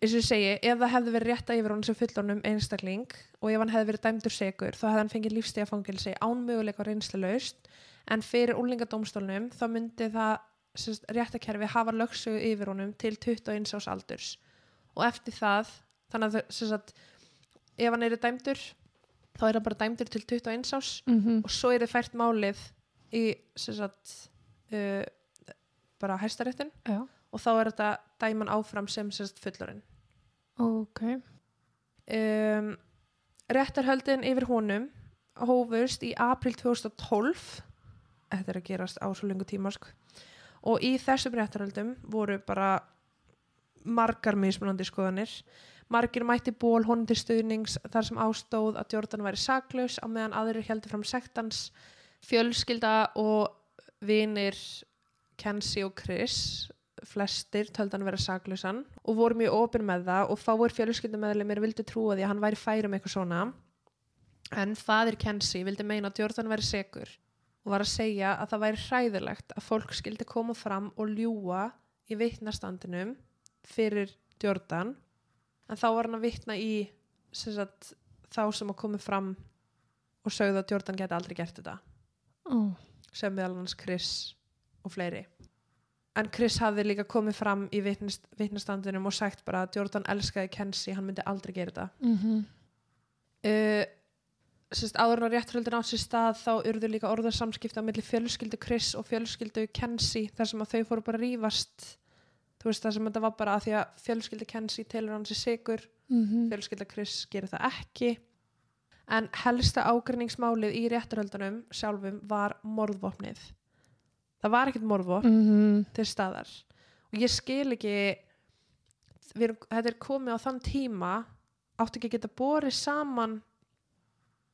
eins og ég segi, ef það hefði verið rétta yfir honum sem fullanum einstakling og ef hann hefði verið dæmdur segur þá hefði hann fengið lífstíðafangilsi ánmöguleika reynslu laust en fyrir úlingadómstólnum þá myndi það sérst, réttakerfi hafa lögsugu yfir honum til 21 ás aldurs. Og eftir það þannig að sagt, ef hann er dæmdur þá er hann bara dæmdur til 21 ás
mm
og svo er það fært málið í sagt, uh, bara hæstaréttin.
Já.
og þá er þetta dæman áfram sem, fullorinn
ok.
Um, réttarhöldin yfir honum hófust í april 2012 þetta er að gerast á svo lengu tíma sko. og í þessum réttarhöldum voru bara margar mismunandi skoðanir. Margir mætti ból honum til stuðnings þar sem ástóð að Jordan væri saklaus á meðan aðrir heldur fram sektans. Fjölskylda og vinir Kenzie og Chris flestir töldu hann vera saklausan og voru mjög opin með það og fáir fjölskyldumeðlemir vildi trúa því að hann væri færum eitthvað svona. En fadir Kensi vildi meina að Jordan væri segur og var að segja að það væri hræðilegt að fólk skildi koma fram og ljúa í vitnastandinum fyrir Jordan. En þá var hann að vitna í sem sagt, þá sem að komi fram og sögðu að Jordan geti aldrei gert þetta.
Ó,
sem meðal hans Chris og fleiri en Chris hafði líka komið fram í vitnist, vitnastandinum og sagt bara að Jordan elskaði Kensi, hann myndi aldrei gera þetta.
Mhm,
uh, sérst, áður en að rétturhöldin á sér stað þá urðu líka orðarsamskipti á milli fjölskyldu Chris og fjölskyldu Kensi þar sem að þau fóru bara að rífast. Þú veist þar sem þetta var bara að því að fjölskyldu Kensi telur hann sér sigur
mhm,
fjölskylda Chris gerir það ekki. En helsta ágrinningsmálið í rétturhöldunum sjálfum var morðvopnið það var ekkert morðvopn
mhm,
til staðar og ég skil ekki við þetta er komið á þann tíma áttu ekki að geta borið saman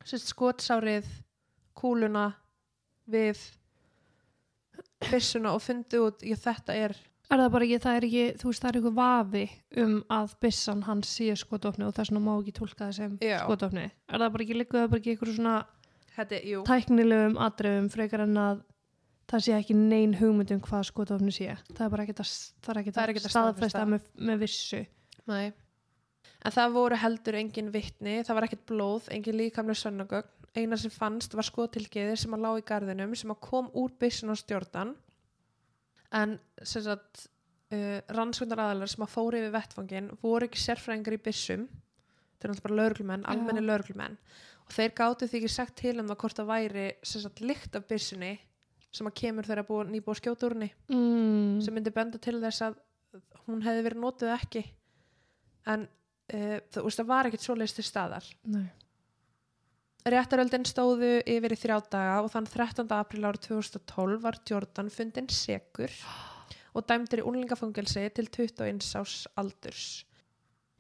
skotsárið kúluna við byssuna og fundið út ég, þetta er
Er það bara ekki, það er ekki, þú veist, það er eitthvað vafi um að byssan hans sé skotofni og þess vegna má ekki tólka það sem
Já.
skotofni. Er það bara ekki, liggur það bara ekki eitthvað svona
jú,
tæknilegum atriðum frekar en að það sé ekki nein hugmynd um hvað skotofni sé. Það er bara ekki að, það ekki
Það er
að staðfesta með, með vissu.
Nei. En það voru heldur engin vittni, það var ekkert blóð, engin líkamlega sönnagögn. Eina sem fannst var skotilgiðir sem að lá í garðinum sem að kom úr byssun á stjórnan. En sem sagt, uh, rannsvöndar aðalar sem að fóru yfir vettfangin voru ekki sérfræðingar í byssum. Það er náttúrulega bara lögreglumenn,
Já.
almenni lögreglumenn. Og þeir gáttu því ekki sagt til um það hvort það væri sem sagt lykt af byssunni sem að kemur þegar að búa, nýbúa henni
Mm.
sem myndi benda til þess að hún hefði verið notuð ekki en uh, þú veist það var ekkert svoleiðis til staðar
Nei.
Réttaröldin stóðu yfir í þrjá daga og þann 13. april árið 2012 var Jordan fundin segur og dæmdur í unlingafangelsi til 21 ás aldurs.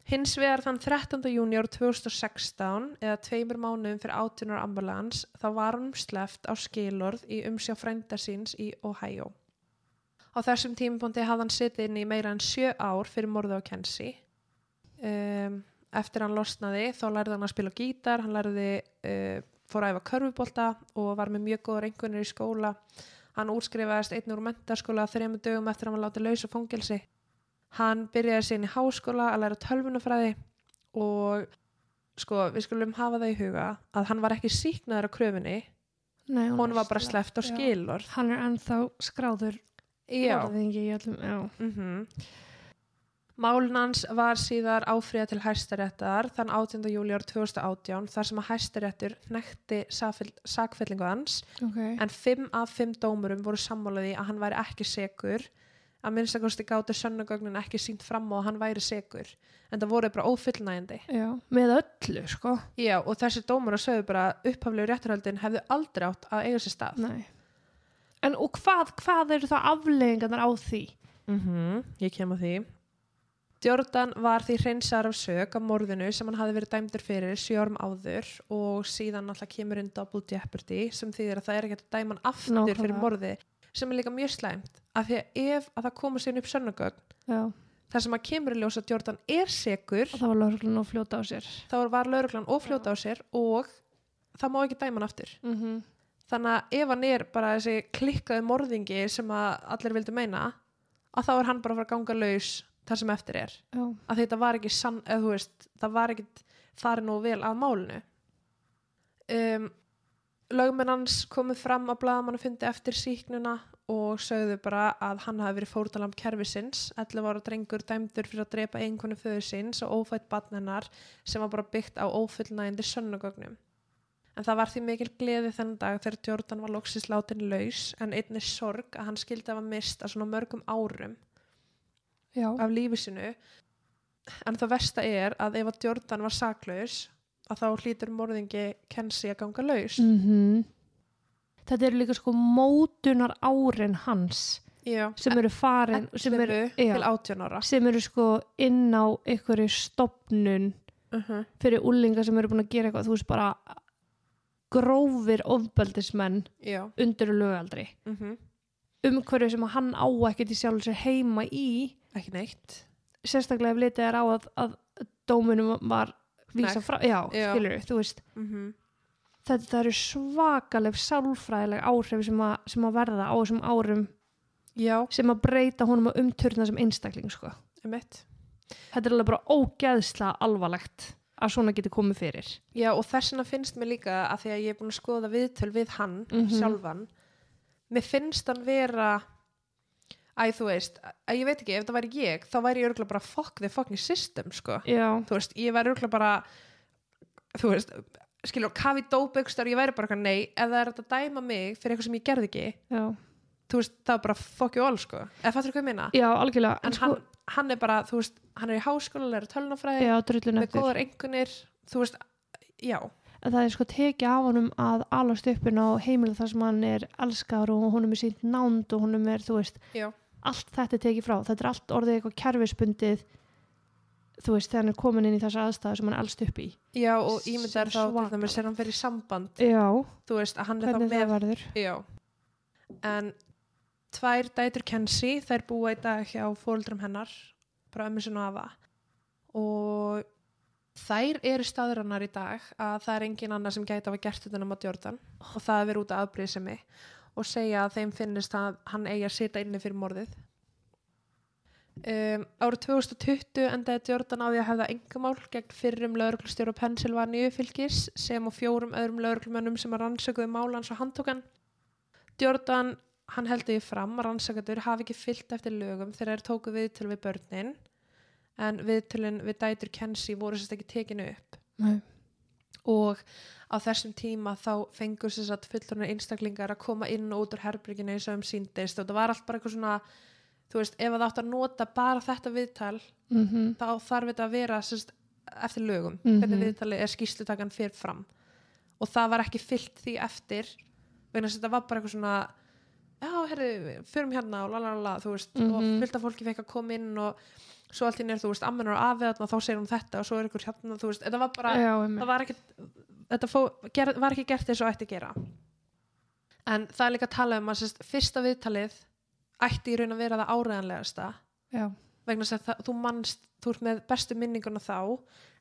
Hins vegar þann 13. júni árið 2016 eða tveimur mánuðum fyrir 18 ára ambulans þá var hann sleft á skilorð í umsjá frænda síns í Ohio. Á þessum tímapunkti hafði hann sittið inn í meira en sjö ár fyrir morðu á Kensi. Um, eftir hann losnaði þá lærði hann að spila gítar, hann lærði, uh, fór að æfa körfubolta og var með mjög góður einhvernir í skóla. Hann útskrifaðist einn úr mentaskóla þrejum dögum eftir að hann var látið lausa fóngilsi. Hann byrjaði sín í háskóla að læra tölvunafræði og sko við skulum hafa það í huga að hann var ekki síknaður á kröfunni,
Nei,
hún var bara sleppt á
já.
skilorð.
Hann er ennþá skráður orðingi í öllum.
Mm Málun hans var síðar áfríða til hæstaréttar þann 18. júli ár 2018 þar sem að hæstaréttur nekti sakfellingu hans
Ok.
en fimm af fimm dómurum voru sammálaði að hann væri ekki segur að minnstakosti gátu sönnugögnin ekki sínt fram á að hann væri segur en það voru bara ófullnægjandi
Já, með öllu, sko.
Já, og þessi dómur að sögðu bara upphaflegu réttarhöldin hefðu aldrei átt að eiga sér stað
Nei. En og hvað, hvað eru það afleggingarnar á því?
mm Ég kem að því. Jordan var því hreinsar af sög af morðinu sem hann hafi verið dæmdur fyrir sjörum áður og síðan alltaf kemur inn double jeopardy sem þýðir að það er ekki að dæma hann aftur
Nákvæmlega.
fyrir morði sem er líka mjög slæmt af því að ef að það koma sér upp sönnugögn þar sem að kemur í ljós að Jordan er segur
og það var lögreglun að fljóta á sér.
þá var lauruglan og fljóta á sér og það má ekki dæma hann aftur.
Mm -hmm.
þannig að ef hann er bara þessi klikkaði morðingi sem að allir vildu meina að þá er hann bara að fara að ganga laus þar sem eftir er.
Já,
að þetta var ekki sann, eða þú veist það var ekki farið nú vel að málinu. Um, lögmenn hans komið fram að blaðamann fundi eftir síknuna og sögðu bara að hann hafi verið fórtalamb kerfisins. 11 ára drengur dæmdur fyrir að drepa einhvern föður síns og ófætt barnennar sem var bara byggt á ófullnægindi sönnugögnum en það var því mikil gleði þennan dag þegar Jordan var loksins látin laus en einnig sorg að hann skildi að hafa mist að svona mörgum árum
já.
af lífi sinu en það versta er að ef að Jordan var saklaus að þá hlýtur morðingi Kensi að ganga laus.
Mm Þetta eru líka sko mótunar árin hans
Já,
sem eru farin, sem eru,
11
já,
til 18 ára.
Sem eru sko inn á einhverju stopnun
uh -huh.
fyrir úlinga sem eru búin að gera eitthvað, þú veist bara grófir ofbeldismenn
Já.
undir lögaldri.
Uh -huh.
umhverju sem hann á ekkert í sjálf sér heima í. Sérstaklega ef litið er á að, að dómunum var vísa frá, já,
Já.
skilur þú veist
mm
þetta það eru svakaleg sálfræðileg áhrif sem að, sem að verða á þessum árum
já,
sem að breyta honum að umturna sem einstakling sko. þetta er alveg bara ógeðslega alvarlegt að svona geti komið fyrir
já, og þess vegna finnst mér líka að því að ég er búin að skoða viðtöl við hann
Mhm.
sjálfan mér finnst hann vera æ, þú veist, að ég veit ekki, ef það væri ég þá væri ég örgulega bara fuck the fucking system sko,
já,
þú veist, ég væri örgulega bara þú veist skilur, kafi dóbaukstar, ég væri bara eitthvað nei ef það er hægt að dæma mig fyrir eitthvað sem ég gerði ekki
já,
þú veist, það er bara fuck you all sko. Eða fattur hvað ég minna?
já algjörlega
En
sko,
hann, hann er bara, þú veist, hann er í háskóla læra tölunafræði,
já, drullun
með
eftir
góðar engunir þú veist, já.
En það er sko tekið af honum að alast uppin á heimilu þar sem hann er elskar og honum er sínt nánd og honum er, þú veist,
Já.
Allt þetta er tekið frá. Þetta er allt orðið eitthvað kerfisbundið þú veist, þegar hann er komin inn í þessa aðstæðu sem hann elst upp í.
Já, og ímyndar þá til dæmis er hann fyrir samband.
Já,
þú veist, að hann er
hvernig
þá
það
með
verður.
Já. En tvær dætur Kenzie þær búa í dag hjá fóruldrum hennar bara ömmu og afa. Og þær eru staðurannar í dag að það er engin annar sem gæti að hafa gert þetta nema Jordan. Og það er verið út af afbrýðsemi og segja að þeim finnist að hann eigi að sita inni fyrir morðið. Um, árið 2020 endaði Jordan á því að hefða engamál gegn fyrrum lauruglustjóru Pennsylvaníu fylgis sem og fjórum öðrum lauruglumönnum sem að rannsökuðu málans og handtókan Jordan, hann heldur því fram að rannsakatur hafi ekki fyllt eftir lögum þegar þeir tóku viðtöl við börnin en viðtölin við dætur Kenzie voru sérst ekki tekinu upp.
Nei.
Og á þessum tíma þá fengur sér satt fullurinn einstaklingar að koma inn og út úr herbyrginu eins og um síndist og það var allt bara eitthvað svona þú veist, ef það átt að nota bara þetta viðtal
mm
þá þarf þetta að vera sérst, eftir lögum,
Mhm.
hvernig viðtali er skýslutakan fyrir fram og það var ekki fyllt því eftir vegna þess að þetta var bara eitthvað svona já, herri, förum hérna og lalala, þú veist, og
Mhm.
fullt af fólki fekk að koma inn og svo allt í nér, þú veist, ammenur og afið þá segir hún þetta og svo er ykkur hérna, veist, þetta var bara
já,
það var ekki þetta fó, ger, var ekki gert eins og ætti að gera. En það er líka að tala um að sérst, fyrsta viðtalið ætti í raun að vera það áræðanlegasta
já,
vegna þess að það, þú mannst þú ert með bestu minninguna þá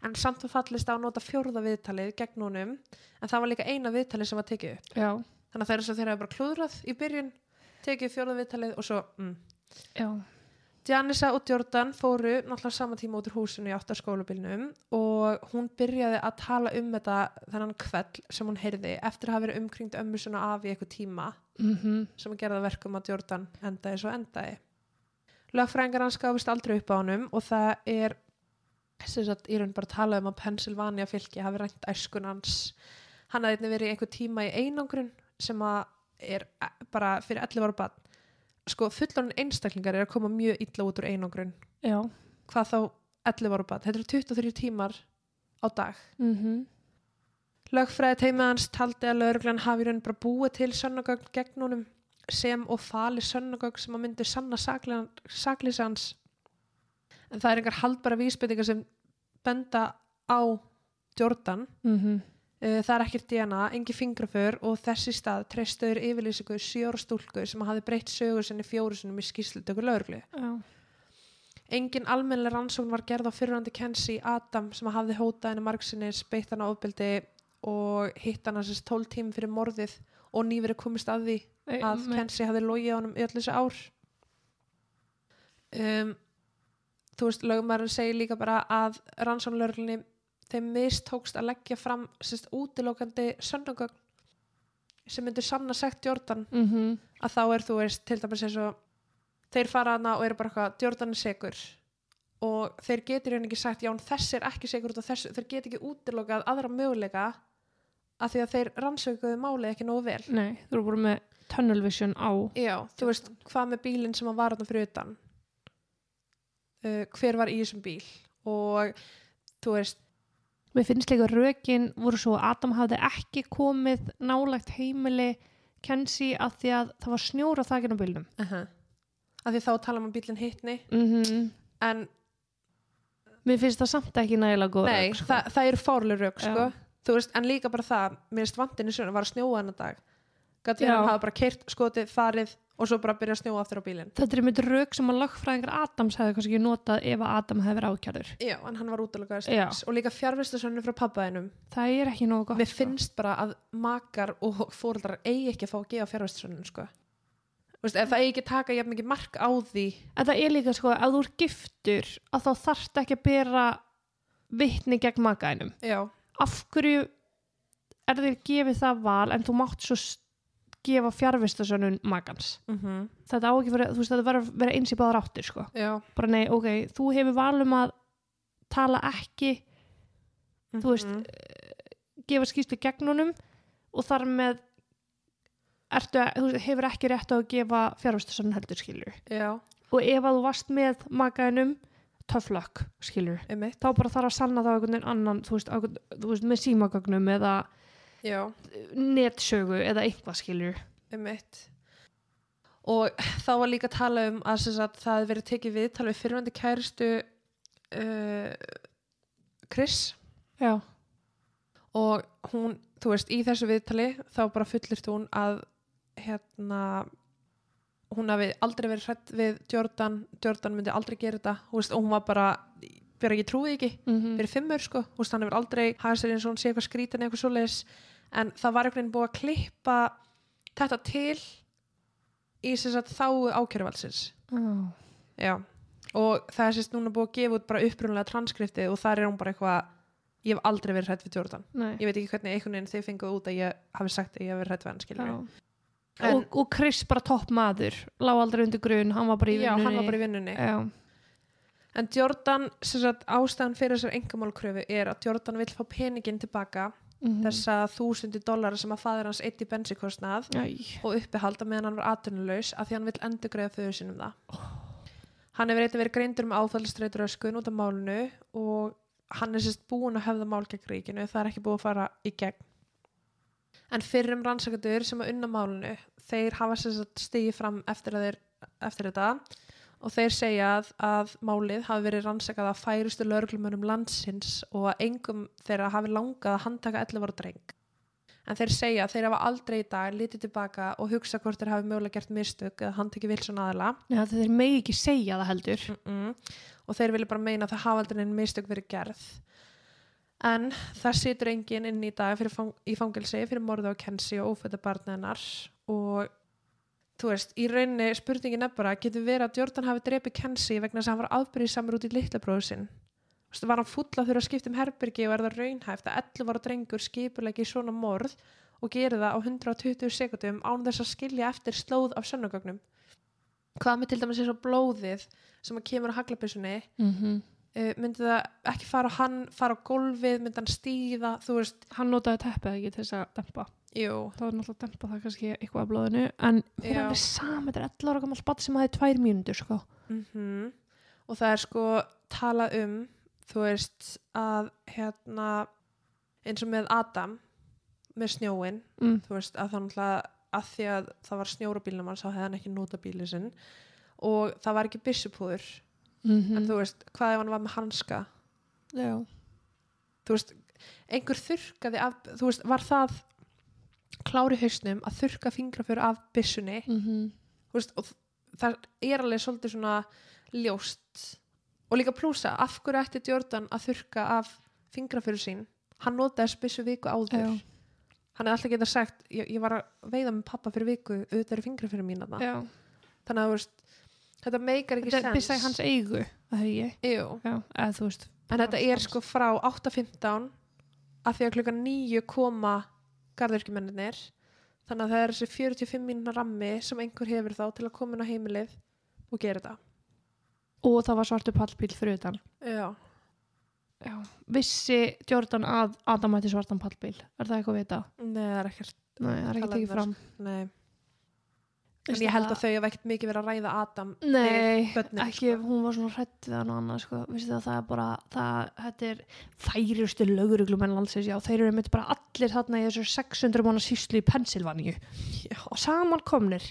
en samt þú fallist á að nota fjórða viðtalið gegn honum, en það var líka eina viðtalið sem var tekið upp,
já,
þannig að það er svo þeirra bara klúðrað í byrjun, tekið fjórða viðtalið og svo, mm.
Já
Janissa og Jordan fóru náttúrulega sama tíma út úr húsinu í áttaskólabilnum og hún byrjaði að tala um þetta þennan kveld sem hún heyrði eftir að hafa verið umkringt ömmu svona af í eitthvað tíma
mm
sem að gera það verkum að Jordan endaði svo endaði. Lögfræðingar hans gafist aldrei upp á honum og það er sem sagt í raun bara að tala um að Pennsylvania fylki hafi rænt æskun hans. Hann hafði verið í einhver tíma í einangrun sem að er eh, bara fyrir 11 ára bann. Sko fullorinn einstaklingar er að koma mjög illa út úr einangrun.
já,
Hvað þá 11 ára bann? Þetta eru 23 tímar á dag.
mhm
Lögfræði teimið hans taldi að lögreglan hafi raun bara búið til sönnagögn gegn honum sem og fali sönnagögn sem að myndi sanna saklýs hans. En það er einhver haldbara vísbyttingar sem benda á Jordan.
mhm
Uh, það er ekkert DNA, engi fingraför og þessi stað treystuður yfirlýsingu sjóra stúlku sem hafi breytt sögur sinni fjóru sinni með skýrslutöku lögreglu.
já,
Engin almennileg rannsókn var gerð á fyrirhandi Kenzie Adam sem hafði hótað henni margsinni speitt hana ofbeldi og hitt hana sérst 12 tím fyrir morðið og nýverið komist að því að
Með-
Kenzie hafði logið á honum í öll þessi ár. Um, þú veist, lögumærin segir líka bara að rannsóknlörglunni þeim mistókst að leggja fram sérst útilókandi sönnugögn sem myndir sanna sagt Jordan
mhm.
Að þá er þú veist til dæmis eins og þeir fara hana og eru bara eitthvað Jordan er segur og þeir getur henni ekki sagt já en þessi er ekki segur út af þessu þeir get ekki útilokað aðra möguleika af því að þeir rannsökuðu málið ekki nógu vel.
Nei, þú eru bara með tunnel vision á
já, þú veist hvað með bílinn sem að var þarna fyrir utan? Uh, hver var í þessum bíl? Og þú veist
Mér finnst líka rökin voru svo að Adam hafði ekki komið nálagt heimili Kenzie að því að það var snjór á þakinu á bílnum.
uh -huh. af því þá tala maður bílinn hittni
Mm
en
Mér finnst það samt ekki nægilega góð
Nei,
rök, sko.
það, það eru fárlega rauk sko. Veist, en líka bara það mér finnst vandinni svona var að snjóa hennar dag gæti
Já.
hann hafa bara keirt skotið, farið og svo bara byrja að snjóa aftur á bílinn
Þetta er mitt rauk sem að lögfræðingar Adams hefði kannski ekki notað ef að Adam hefði verið ákjærður.
já, en hann var útlökaður strax og líka fjárvistasönnu frá pappaðinum
Það er ekki nógu gott.
mér finnst bara að makar og fóreldrar eigi ekki að fá að gefa fjárvistasönnu sko. Það eigi ekki að taka jafn mikið mark á því
En það er líka sko, ef þú er giftur, að þá þarft ekki að bera vitni gegn makaðinum. Gefa fjárvistasönnun makans?
mm
Þetta á ekki fyrir, þú veist, þetta verður að vera eins í báðar áttir sko.
já
Bara nei, ok, þú hefur val um að tala ekki, Þú veist,
Mhm.
gefa skýslu gegn honum og þar með ertu, þú veist, hefur ekki rétt á að gefa fjárvistasönnun heldur skilur.
já,
Og ef að þú varst með makaðinum, tough luck skilur.
einmitt
þá bara þarf að sanna það á einhvern annan þú veist, á, þú veist með símagögnum eða
já,
netsögu eða eitthvað skilur
einmitt. Og þá var líka að tala um að, sagt, það hefði verið tekið við tala við fyrirvændi kæristu uh, Chris.
Já,
og hún, þú veist, í þessu viðtali þá bara fullirt hún að hérna hún hafi aldrei verið hrætt við Jordan Jordan myndi aldrei gera þetta. Veist, og hún var bara, bara ég trúi því ekki
mm -hmm.
fyrir fimmur sko, veist, hann hefur aldrei hafði sér eins og hún sé eitthvað skrítin eitthvað svoleiðis en það var einhvern veginn búið að klippa þetta til í þáu ákjörvalsins
oh.
já, og það er sérst núna búið að gefa út bara upprunalega transkriptið og þar er hún bara eitthvað ég hef aldrei verið hrætt við Jordan.
Nei.
ég veit ekki hvernig einhvern veginn þið fenguð út að ég hafi sagt að ég hef verið hrætt við hann skilur
Já.
En-
og, og Chris bara topp maður lág aldrei undir grun, hann var bara í
já,
vinnunni
hann var bara í vinnunni.
Já,
en Jordan, sagt ástæðan fyrir þessar engamálkröfu er að Jordan vill fá peningin tilbaka
mm
þessa þúsundi dólar sem að faðir hans eitt í bensikostnað
Æ.
og uppihalda meðan hann var atvinnulegs af því hann vill endur greiða föður sinum það. Hann hefur eitthvað verið greindur með áfællstreitur öskun út af málinu og hann er sérst búin að hefða mál gegn ríkinu það er ekki búið að fara í gegn. En fyrrum rannsakandur sem að unna málinu þeir hafa sérst stigið fram eftir, að þeir, eftir þetta og þeir segja að, að málið hafi verið rannsakað af færustu lögreglumönum landsins og að engum þeirra hafi langað að handtaka 11 ára dreng. En þeir segja að þeir hafa aldrei í dag litið tilbaka og hugsa hvort þeir hafi mögulega gert mistök eða handtekið vilson aðila.
Já, þeir megi ekki segja það heldur.
Mm -mm. og þeir vilja bara meina að það hafa aldrei einn mistök verið gerð. En það situr enginn inn í dag fang í fangelsi fyrir morðu á Kensi og ófætta barni hennar. Og þú veist, í rauninni spurningin er bara getur verið að Jordan hafi drepið Kensi vegna þess að hann var afbyrðisamur út í litla bróðu sinn? Þú veist, var hann full að þurfa að skipta um herbyrgi og er það raunhæft að 11 ára drengur skipulegi svona morð og gerir það á 120 sekundum án þess að skilja eftir slóð af sönnugögnum? Hvað með til dæmis eins og blóðið sem að kemur á haglabissunni
mm -hmm.
uh, myndi það ekki fara hann fara á gólfið, myndi hann stíða þú veist,
hann notaði teppið ekki til þess að dempa
jú
þá er náttúrulega að dempa það kannski eitthvað af blóðinu en hún er
Já.
alveg saman, þetta er 11 ára gammal spatt sem hafi tvær mínútur sko
mm og það er sko talað um þú veist að hérna eins og með Adam með snjóin,
mm.
þú veist að það náttúrulega að því að það var snjóra bílnum hans þá hefði hann ekki nota bílið sinn og það var ekki byssupúður
Mm -hmm.
en þú veist, hvað ef hann var með hanska
Já.
þú veist, einhver þurrkaði af, þú veist, var það klári hausnum að þurrka fingraför af byssunni,
Mm -hmm.
veist, og það er alveg svolítið svona ljóst og líka plúsa, af hverju ætti Jordan að þurrka af fingraföru sín hann notaði þessu byssu viku áður
Já.
hann hefði alltaf getað sagt, ég, ég var að veiða með pappa fyrir viku, auðvitað eru fingraföru mín þarna.
Já.
þannig að veist þetta meikar ekki
þetta er byssa í
sens
hans eigu það
En þetta er sko frá 8.15 að því að klukkan 9 koma garðurkjumenninir þannig að það er þessi 45 mínuna rammi sem einhver hefur þá til að koma inn á heimilið og gera þetta.
og það var svartu pallbíl fyrir utan
Já.
Já. vissi Jordan að Adam ætti svartan pallbíl er það eitthvað að vita?
Nei, það er ekkert.
Nei, það er ekki tekið
það,
fram
Nei. En ég held að þau hafa ekkert mikið verið að ræða Adam.
Nei,
börnin,
ekki ef hún var svona hrætt við hann og annað sko. Vistu það, það er bara það, þetta er færustu löguruglumenn landsins, já, þeir eru mitt bara allir þarna í þessu 600 mánu síslu í Pensilvaníu og saman komnir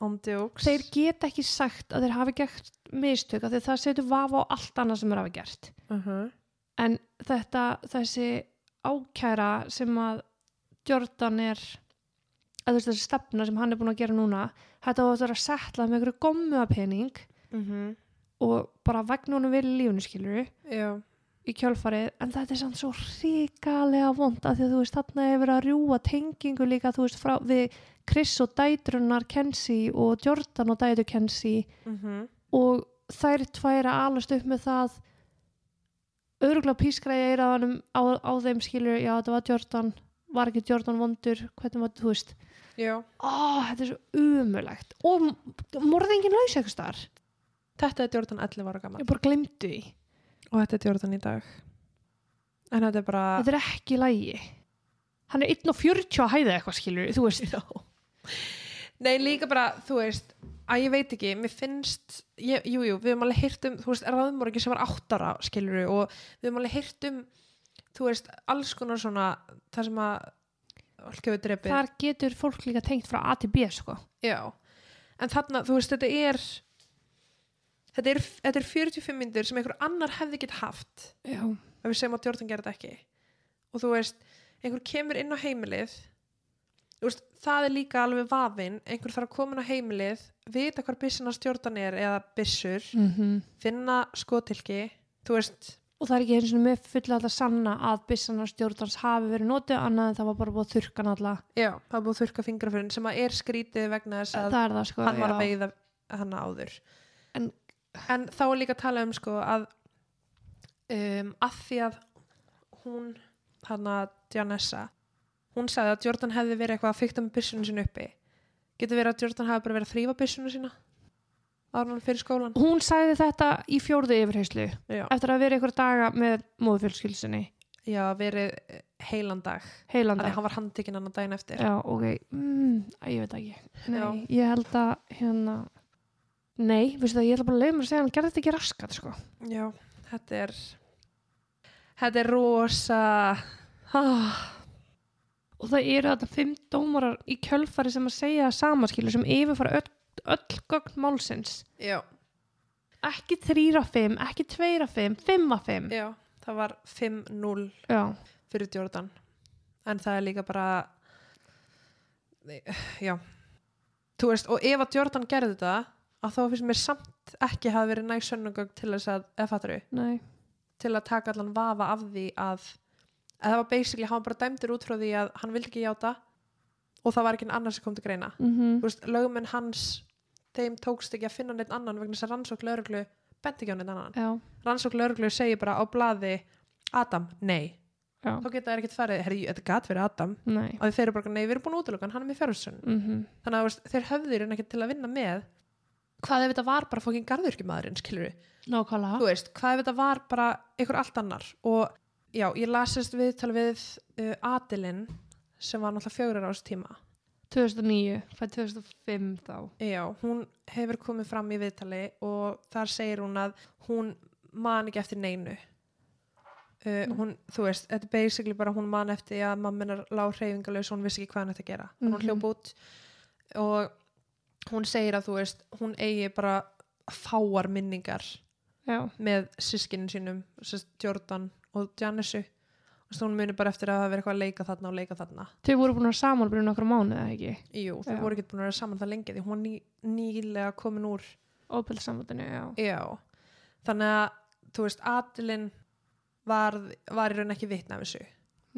Ándjóks.
þeir geta ekki sagt að þeir hafi gert mistök því það setur vafa á allt annað sem þeir hafi gert
Uh -huh.
en þetta, þessi ákæra sem að Jordan er að þú veist þessi stefna sem hann er búin að gera núna þetta var að vera settlað með einhverju gommu að pening
mm
og bara vegna honum vel í lífunu skilur
já,
í kjölfarið, en þetta er samt svo ríkalega vond að því að þú veist þarna hefur verið að rjúa tengingu líka þú veist frá við Chris og dætrunar Kenzie og Jordan og dætu Kenzie.
Mm
og þær tvær að alast upp með það. Öruglega pískræði eiraðanum á, á þeim skilur, já þetta var Jordan var ekki Jordan vondur, hvernig var þú veist. Ó, þetta er svo umulegt og morðingin laus eitthvað starf
þetta er Jordan 11 ára gammal
ég bara glemdu því,
og þetta er Jordan í dag. En þetta er bara
þetta er ekki lægi hann er 1.40 að hæða eitthvað skilur, þú veist.
Nei, líka bara, þú veist að ég veit ekki, mér finnst ég, jú, við höfum alveg heyrt um, þú veist, ráðmorgi sem var áttara, skilur og við höfum alveg heyrt um þú veist, alls konar svona það sem að drepið.
Þar getur fólk líka tengt frá A til B sko.
Já, en þarna, þú veist, þetta er þetta er, þetta er 45 myndir sem einhver annar hefði gett haft.
Já,
ef við segjum að Jordan gerði þetta ekki. Og þú veist, einhver kemur inn á heimilið. Veist, það er líka alveg vafinn, einhver þarf að koma inn á heimilið vita hvar byssuna Jordan er eða byssur,
mm
finna skotilki. Þú veist,
og það er ekki eins og með fulla að sanna að byssanar stjórnans hafi verið notið annað en það var bara búið að hann alla.
Já, það er búið að þurka fingrafyrin sem að er skrítið vegna þess að
það það sko
hann var að veiða hann áður.
En-
en þá er líka að tala um sko að um, að því að hún hann að Janessa hún sagði að Jordan hefði verið eitthvað að fykta með byssunum sínu uppi. Getur verið að Jordan hafi bara verið að þrýfa byssunum sína hann fyrir skólan
hún sagði þetta í fjórðu yfirheyslu eftir að vera ykkur daga með móðufjölskylsinni
já verið eh, heilan dag.
Heilan
þannig að
dag.
hann var handtekinn annan daginn eftir.
Já, ok, mm, að ég veit ekki. Nei,
Já.
ég held að hérna nei, veistu það, ég bara að leiða mér að segja hann gerði þetta ekki raskat sko.
Já, þetta er þetta er rosa ah,
og það eru þetta fimm dómarar í kjölfari sem að segja það sama skilur sem yfirfara öll, öll gögn málsins.
Já,
ekki þrýra fimm, ekki tveira fimm fimm að fimm.
Já, það var 5-0
já,
fyrir Jordan. En það er líka bara já. Þú veist, og ef að Jordan gerði þetta að þá finnst mér samt ekki hafa verið næg sönnugögg til þess að, eða fattur
nei.
Til að taka allan vafa af því að, að það var basically, hann bara dæmdur út frá því að hann vildi ekki játa og það var ekki annar sem kom til greina.
Mm
þú veist, lögumenn hans þeim tókst ekki að finna neitt annan vegna þess að rannsók lögreglu bent ekki á neitt annan.
Já,
rannsók lögreglu segir bara á blaði Adam, nei,
já,
þá geta þær ekkert farið herri, þetta gat verið Adam.
Nei.
Og þeir eru bara, nei, við erum búin að útiloka hann, hann er með fjárhundsson
mm
þannig að þú veist, þeir höfðu í raun ekki til að vinna með hvað ef þetta var bara fókin garðurkjumadurinn, skilur við
nákvæmlega.
Þú veist, hvað ef þetta var bara einhver allt annar? Og já, ég lasist viðtal við uh, Adilin sem var náttúrulega fjögur ára ás tíma
2009, fætt 2005 þá.
Já, hún hefur komið fram í viðtali og þar segir hún að hún man ekki eftir neinu. Uh, hún, þú veist, þetta er basically bara hún man eftir að mamminar lág hreyfingalös og hún vissi ekki hvað hann ætti að gera. Mm
Mhm.
hún hljóp út og hún segir að þú veist, hún eigi bara fáar minningar
já,
með sískinin sínum sérst Jordan og Janissu hún muni bara eftir að vera eitthvað að leika þarna og leika þarna.
Þau voru búin að saman bara í nokkra mánuð eða ekki?
Jú, þau voru ekki búin að vera saman það lengi því hún var ný, nýlega komin úr
samvættinu, já.
Já, þannig að þú veist, Adilin var, var í raun ekki vitna af þessu.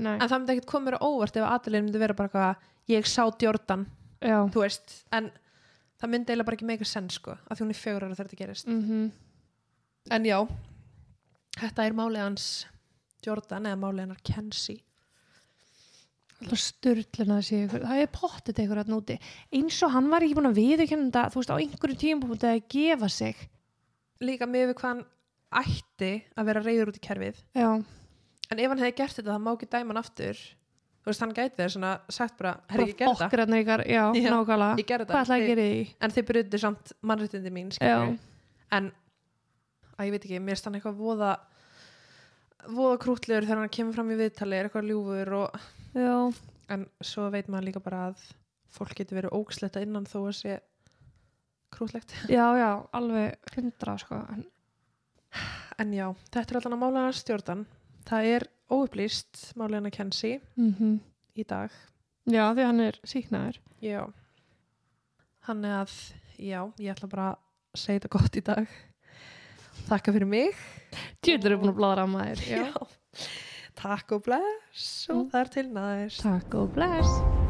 Nei,
en það myndi ekkert koma mér á óvart ef Adilin myndi vera bara eitthvað, ég sá Jordan
já.
þú veist, en það myndi eiginlega bara ekki meika senn sko, af því hún er ára þegar þetta gerist.
Mm
en já, þetta er málið hans Jordan eða málið hennar Kenzie.
Alltaf styrlun að sé ykkur það er pottet ykkur að núti eins og hann var ekki búin að viðurkenna þú veist á einhverjum tímapunkti að gefa sig.
Líka með við hvað hann ætti að vera reyður út í kerfið.
Já,
en ef hann hefði gert þetta, það má ekki dæma hann aftur. Þú veist, hann gæti þér svona sagt bara, herri,
í því?
en þið bryttu samt mannréttindi mín en að ég veit ekki, mér stann eitthvað voða voða krútlegur þegar hann kemur fram í viðtali er eitthvað ljúfur og en svo veit maður líka bara að fólk getur verið ógsletta innan þó að sé krútlegt
já, já, alveg hundra sko, en
en já, þetta er allan að mála stjórnan það er óupplýst málega hennar Kenzie
mm
í dag
Já, því hann er síknaður.
Já. Hann er að, já, ég ætla bara að segja þetta gott í dag. Þakka fyrir mig.
Tjóður er búin að bláða að maður.
Takk og bless og
Mm.
þar til næst.
Takk og bless.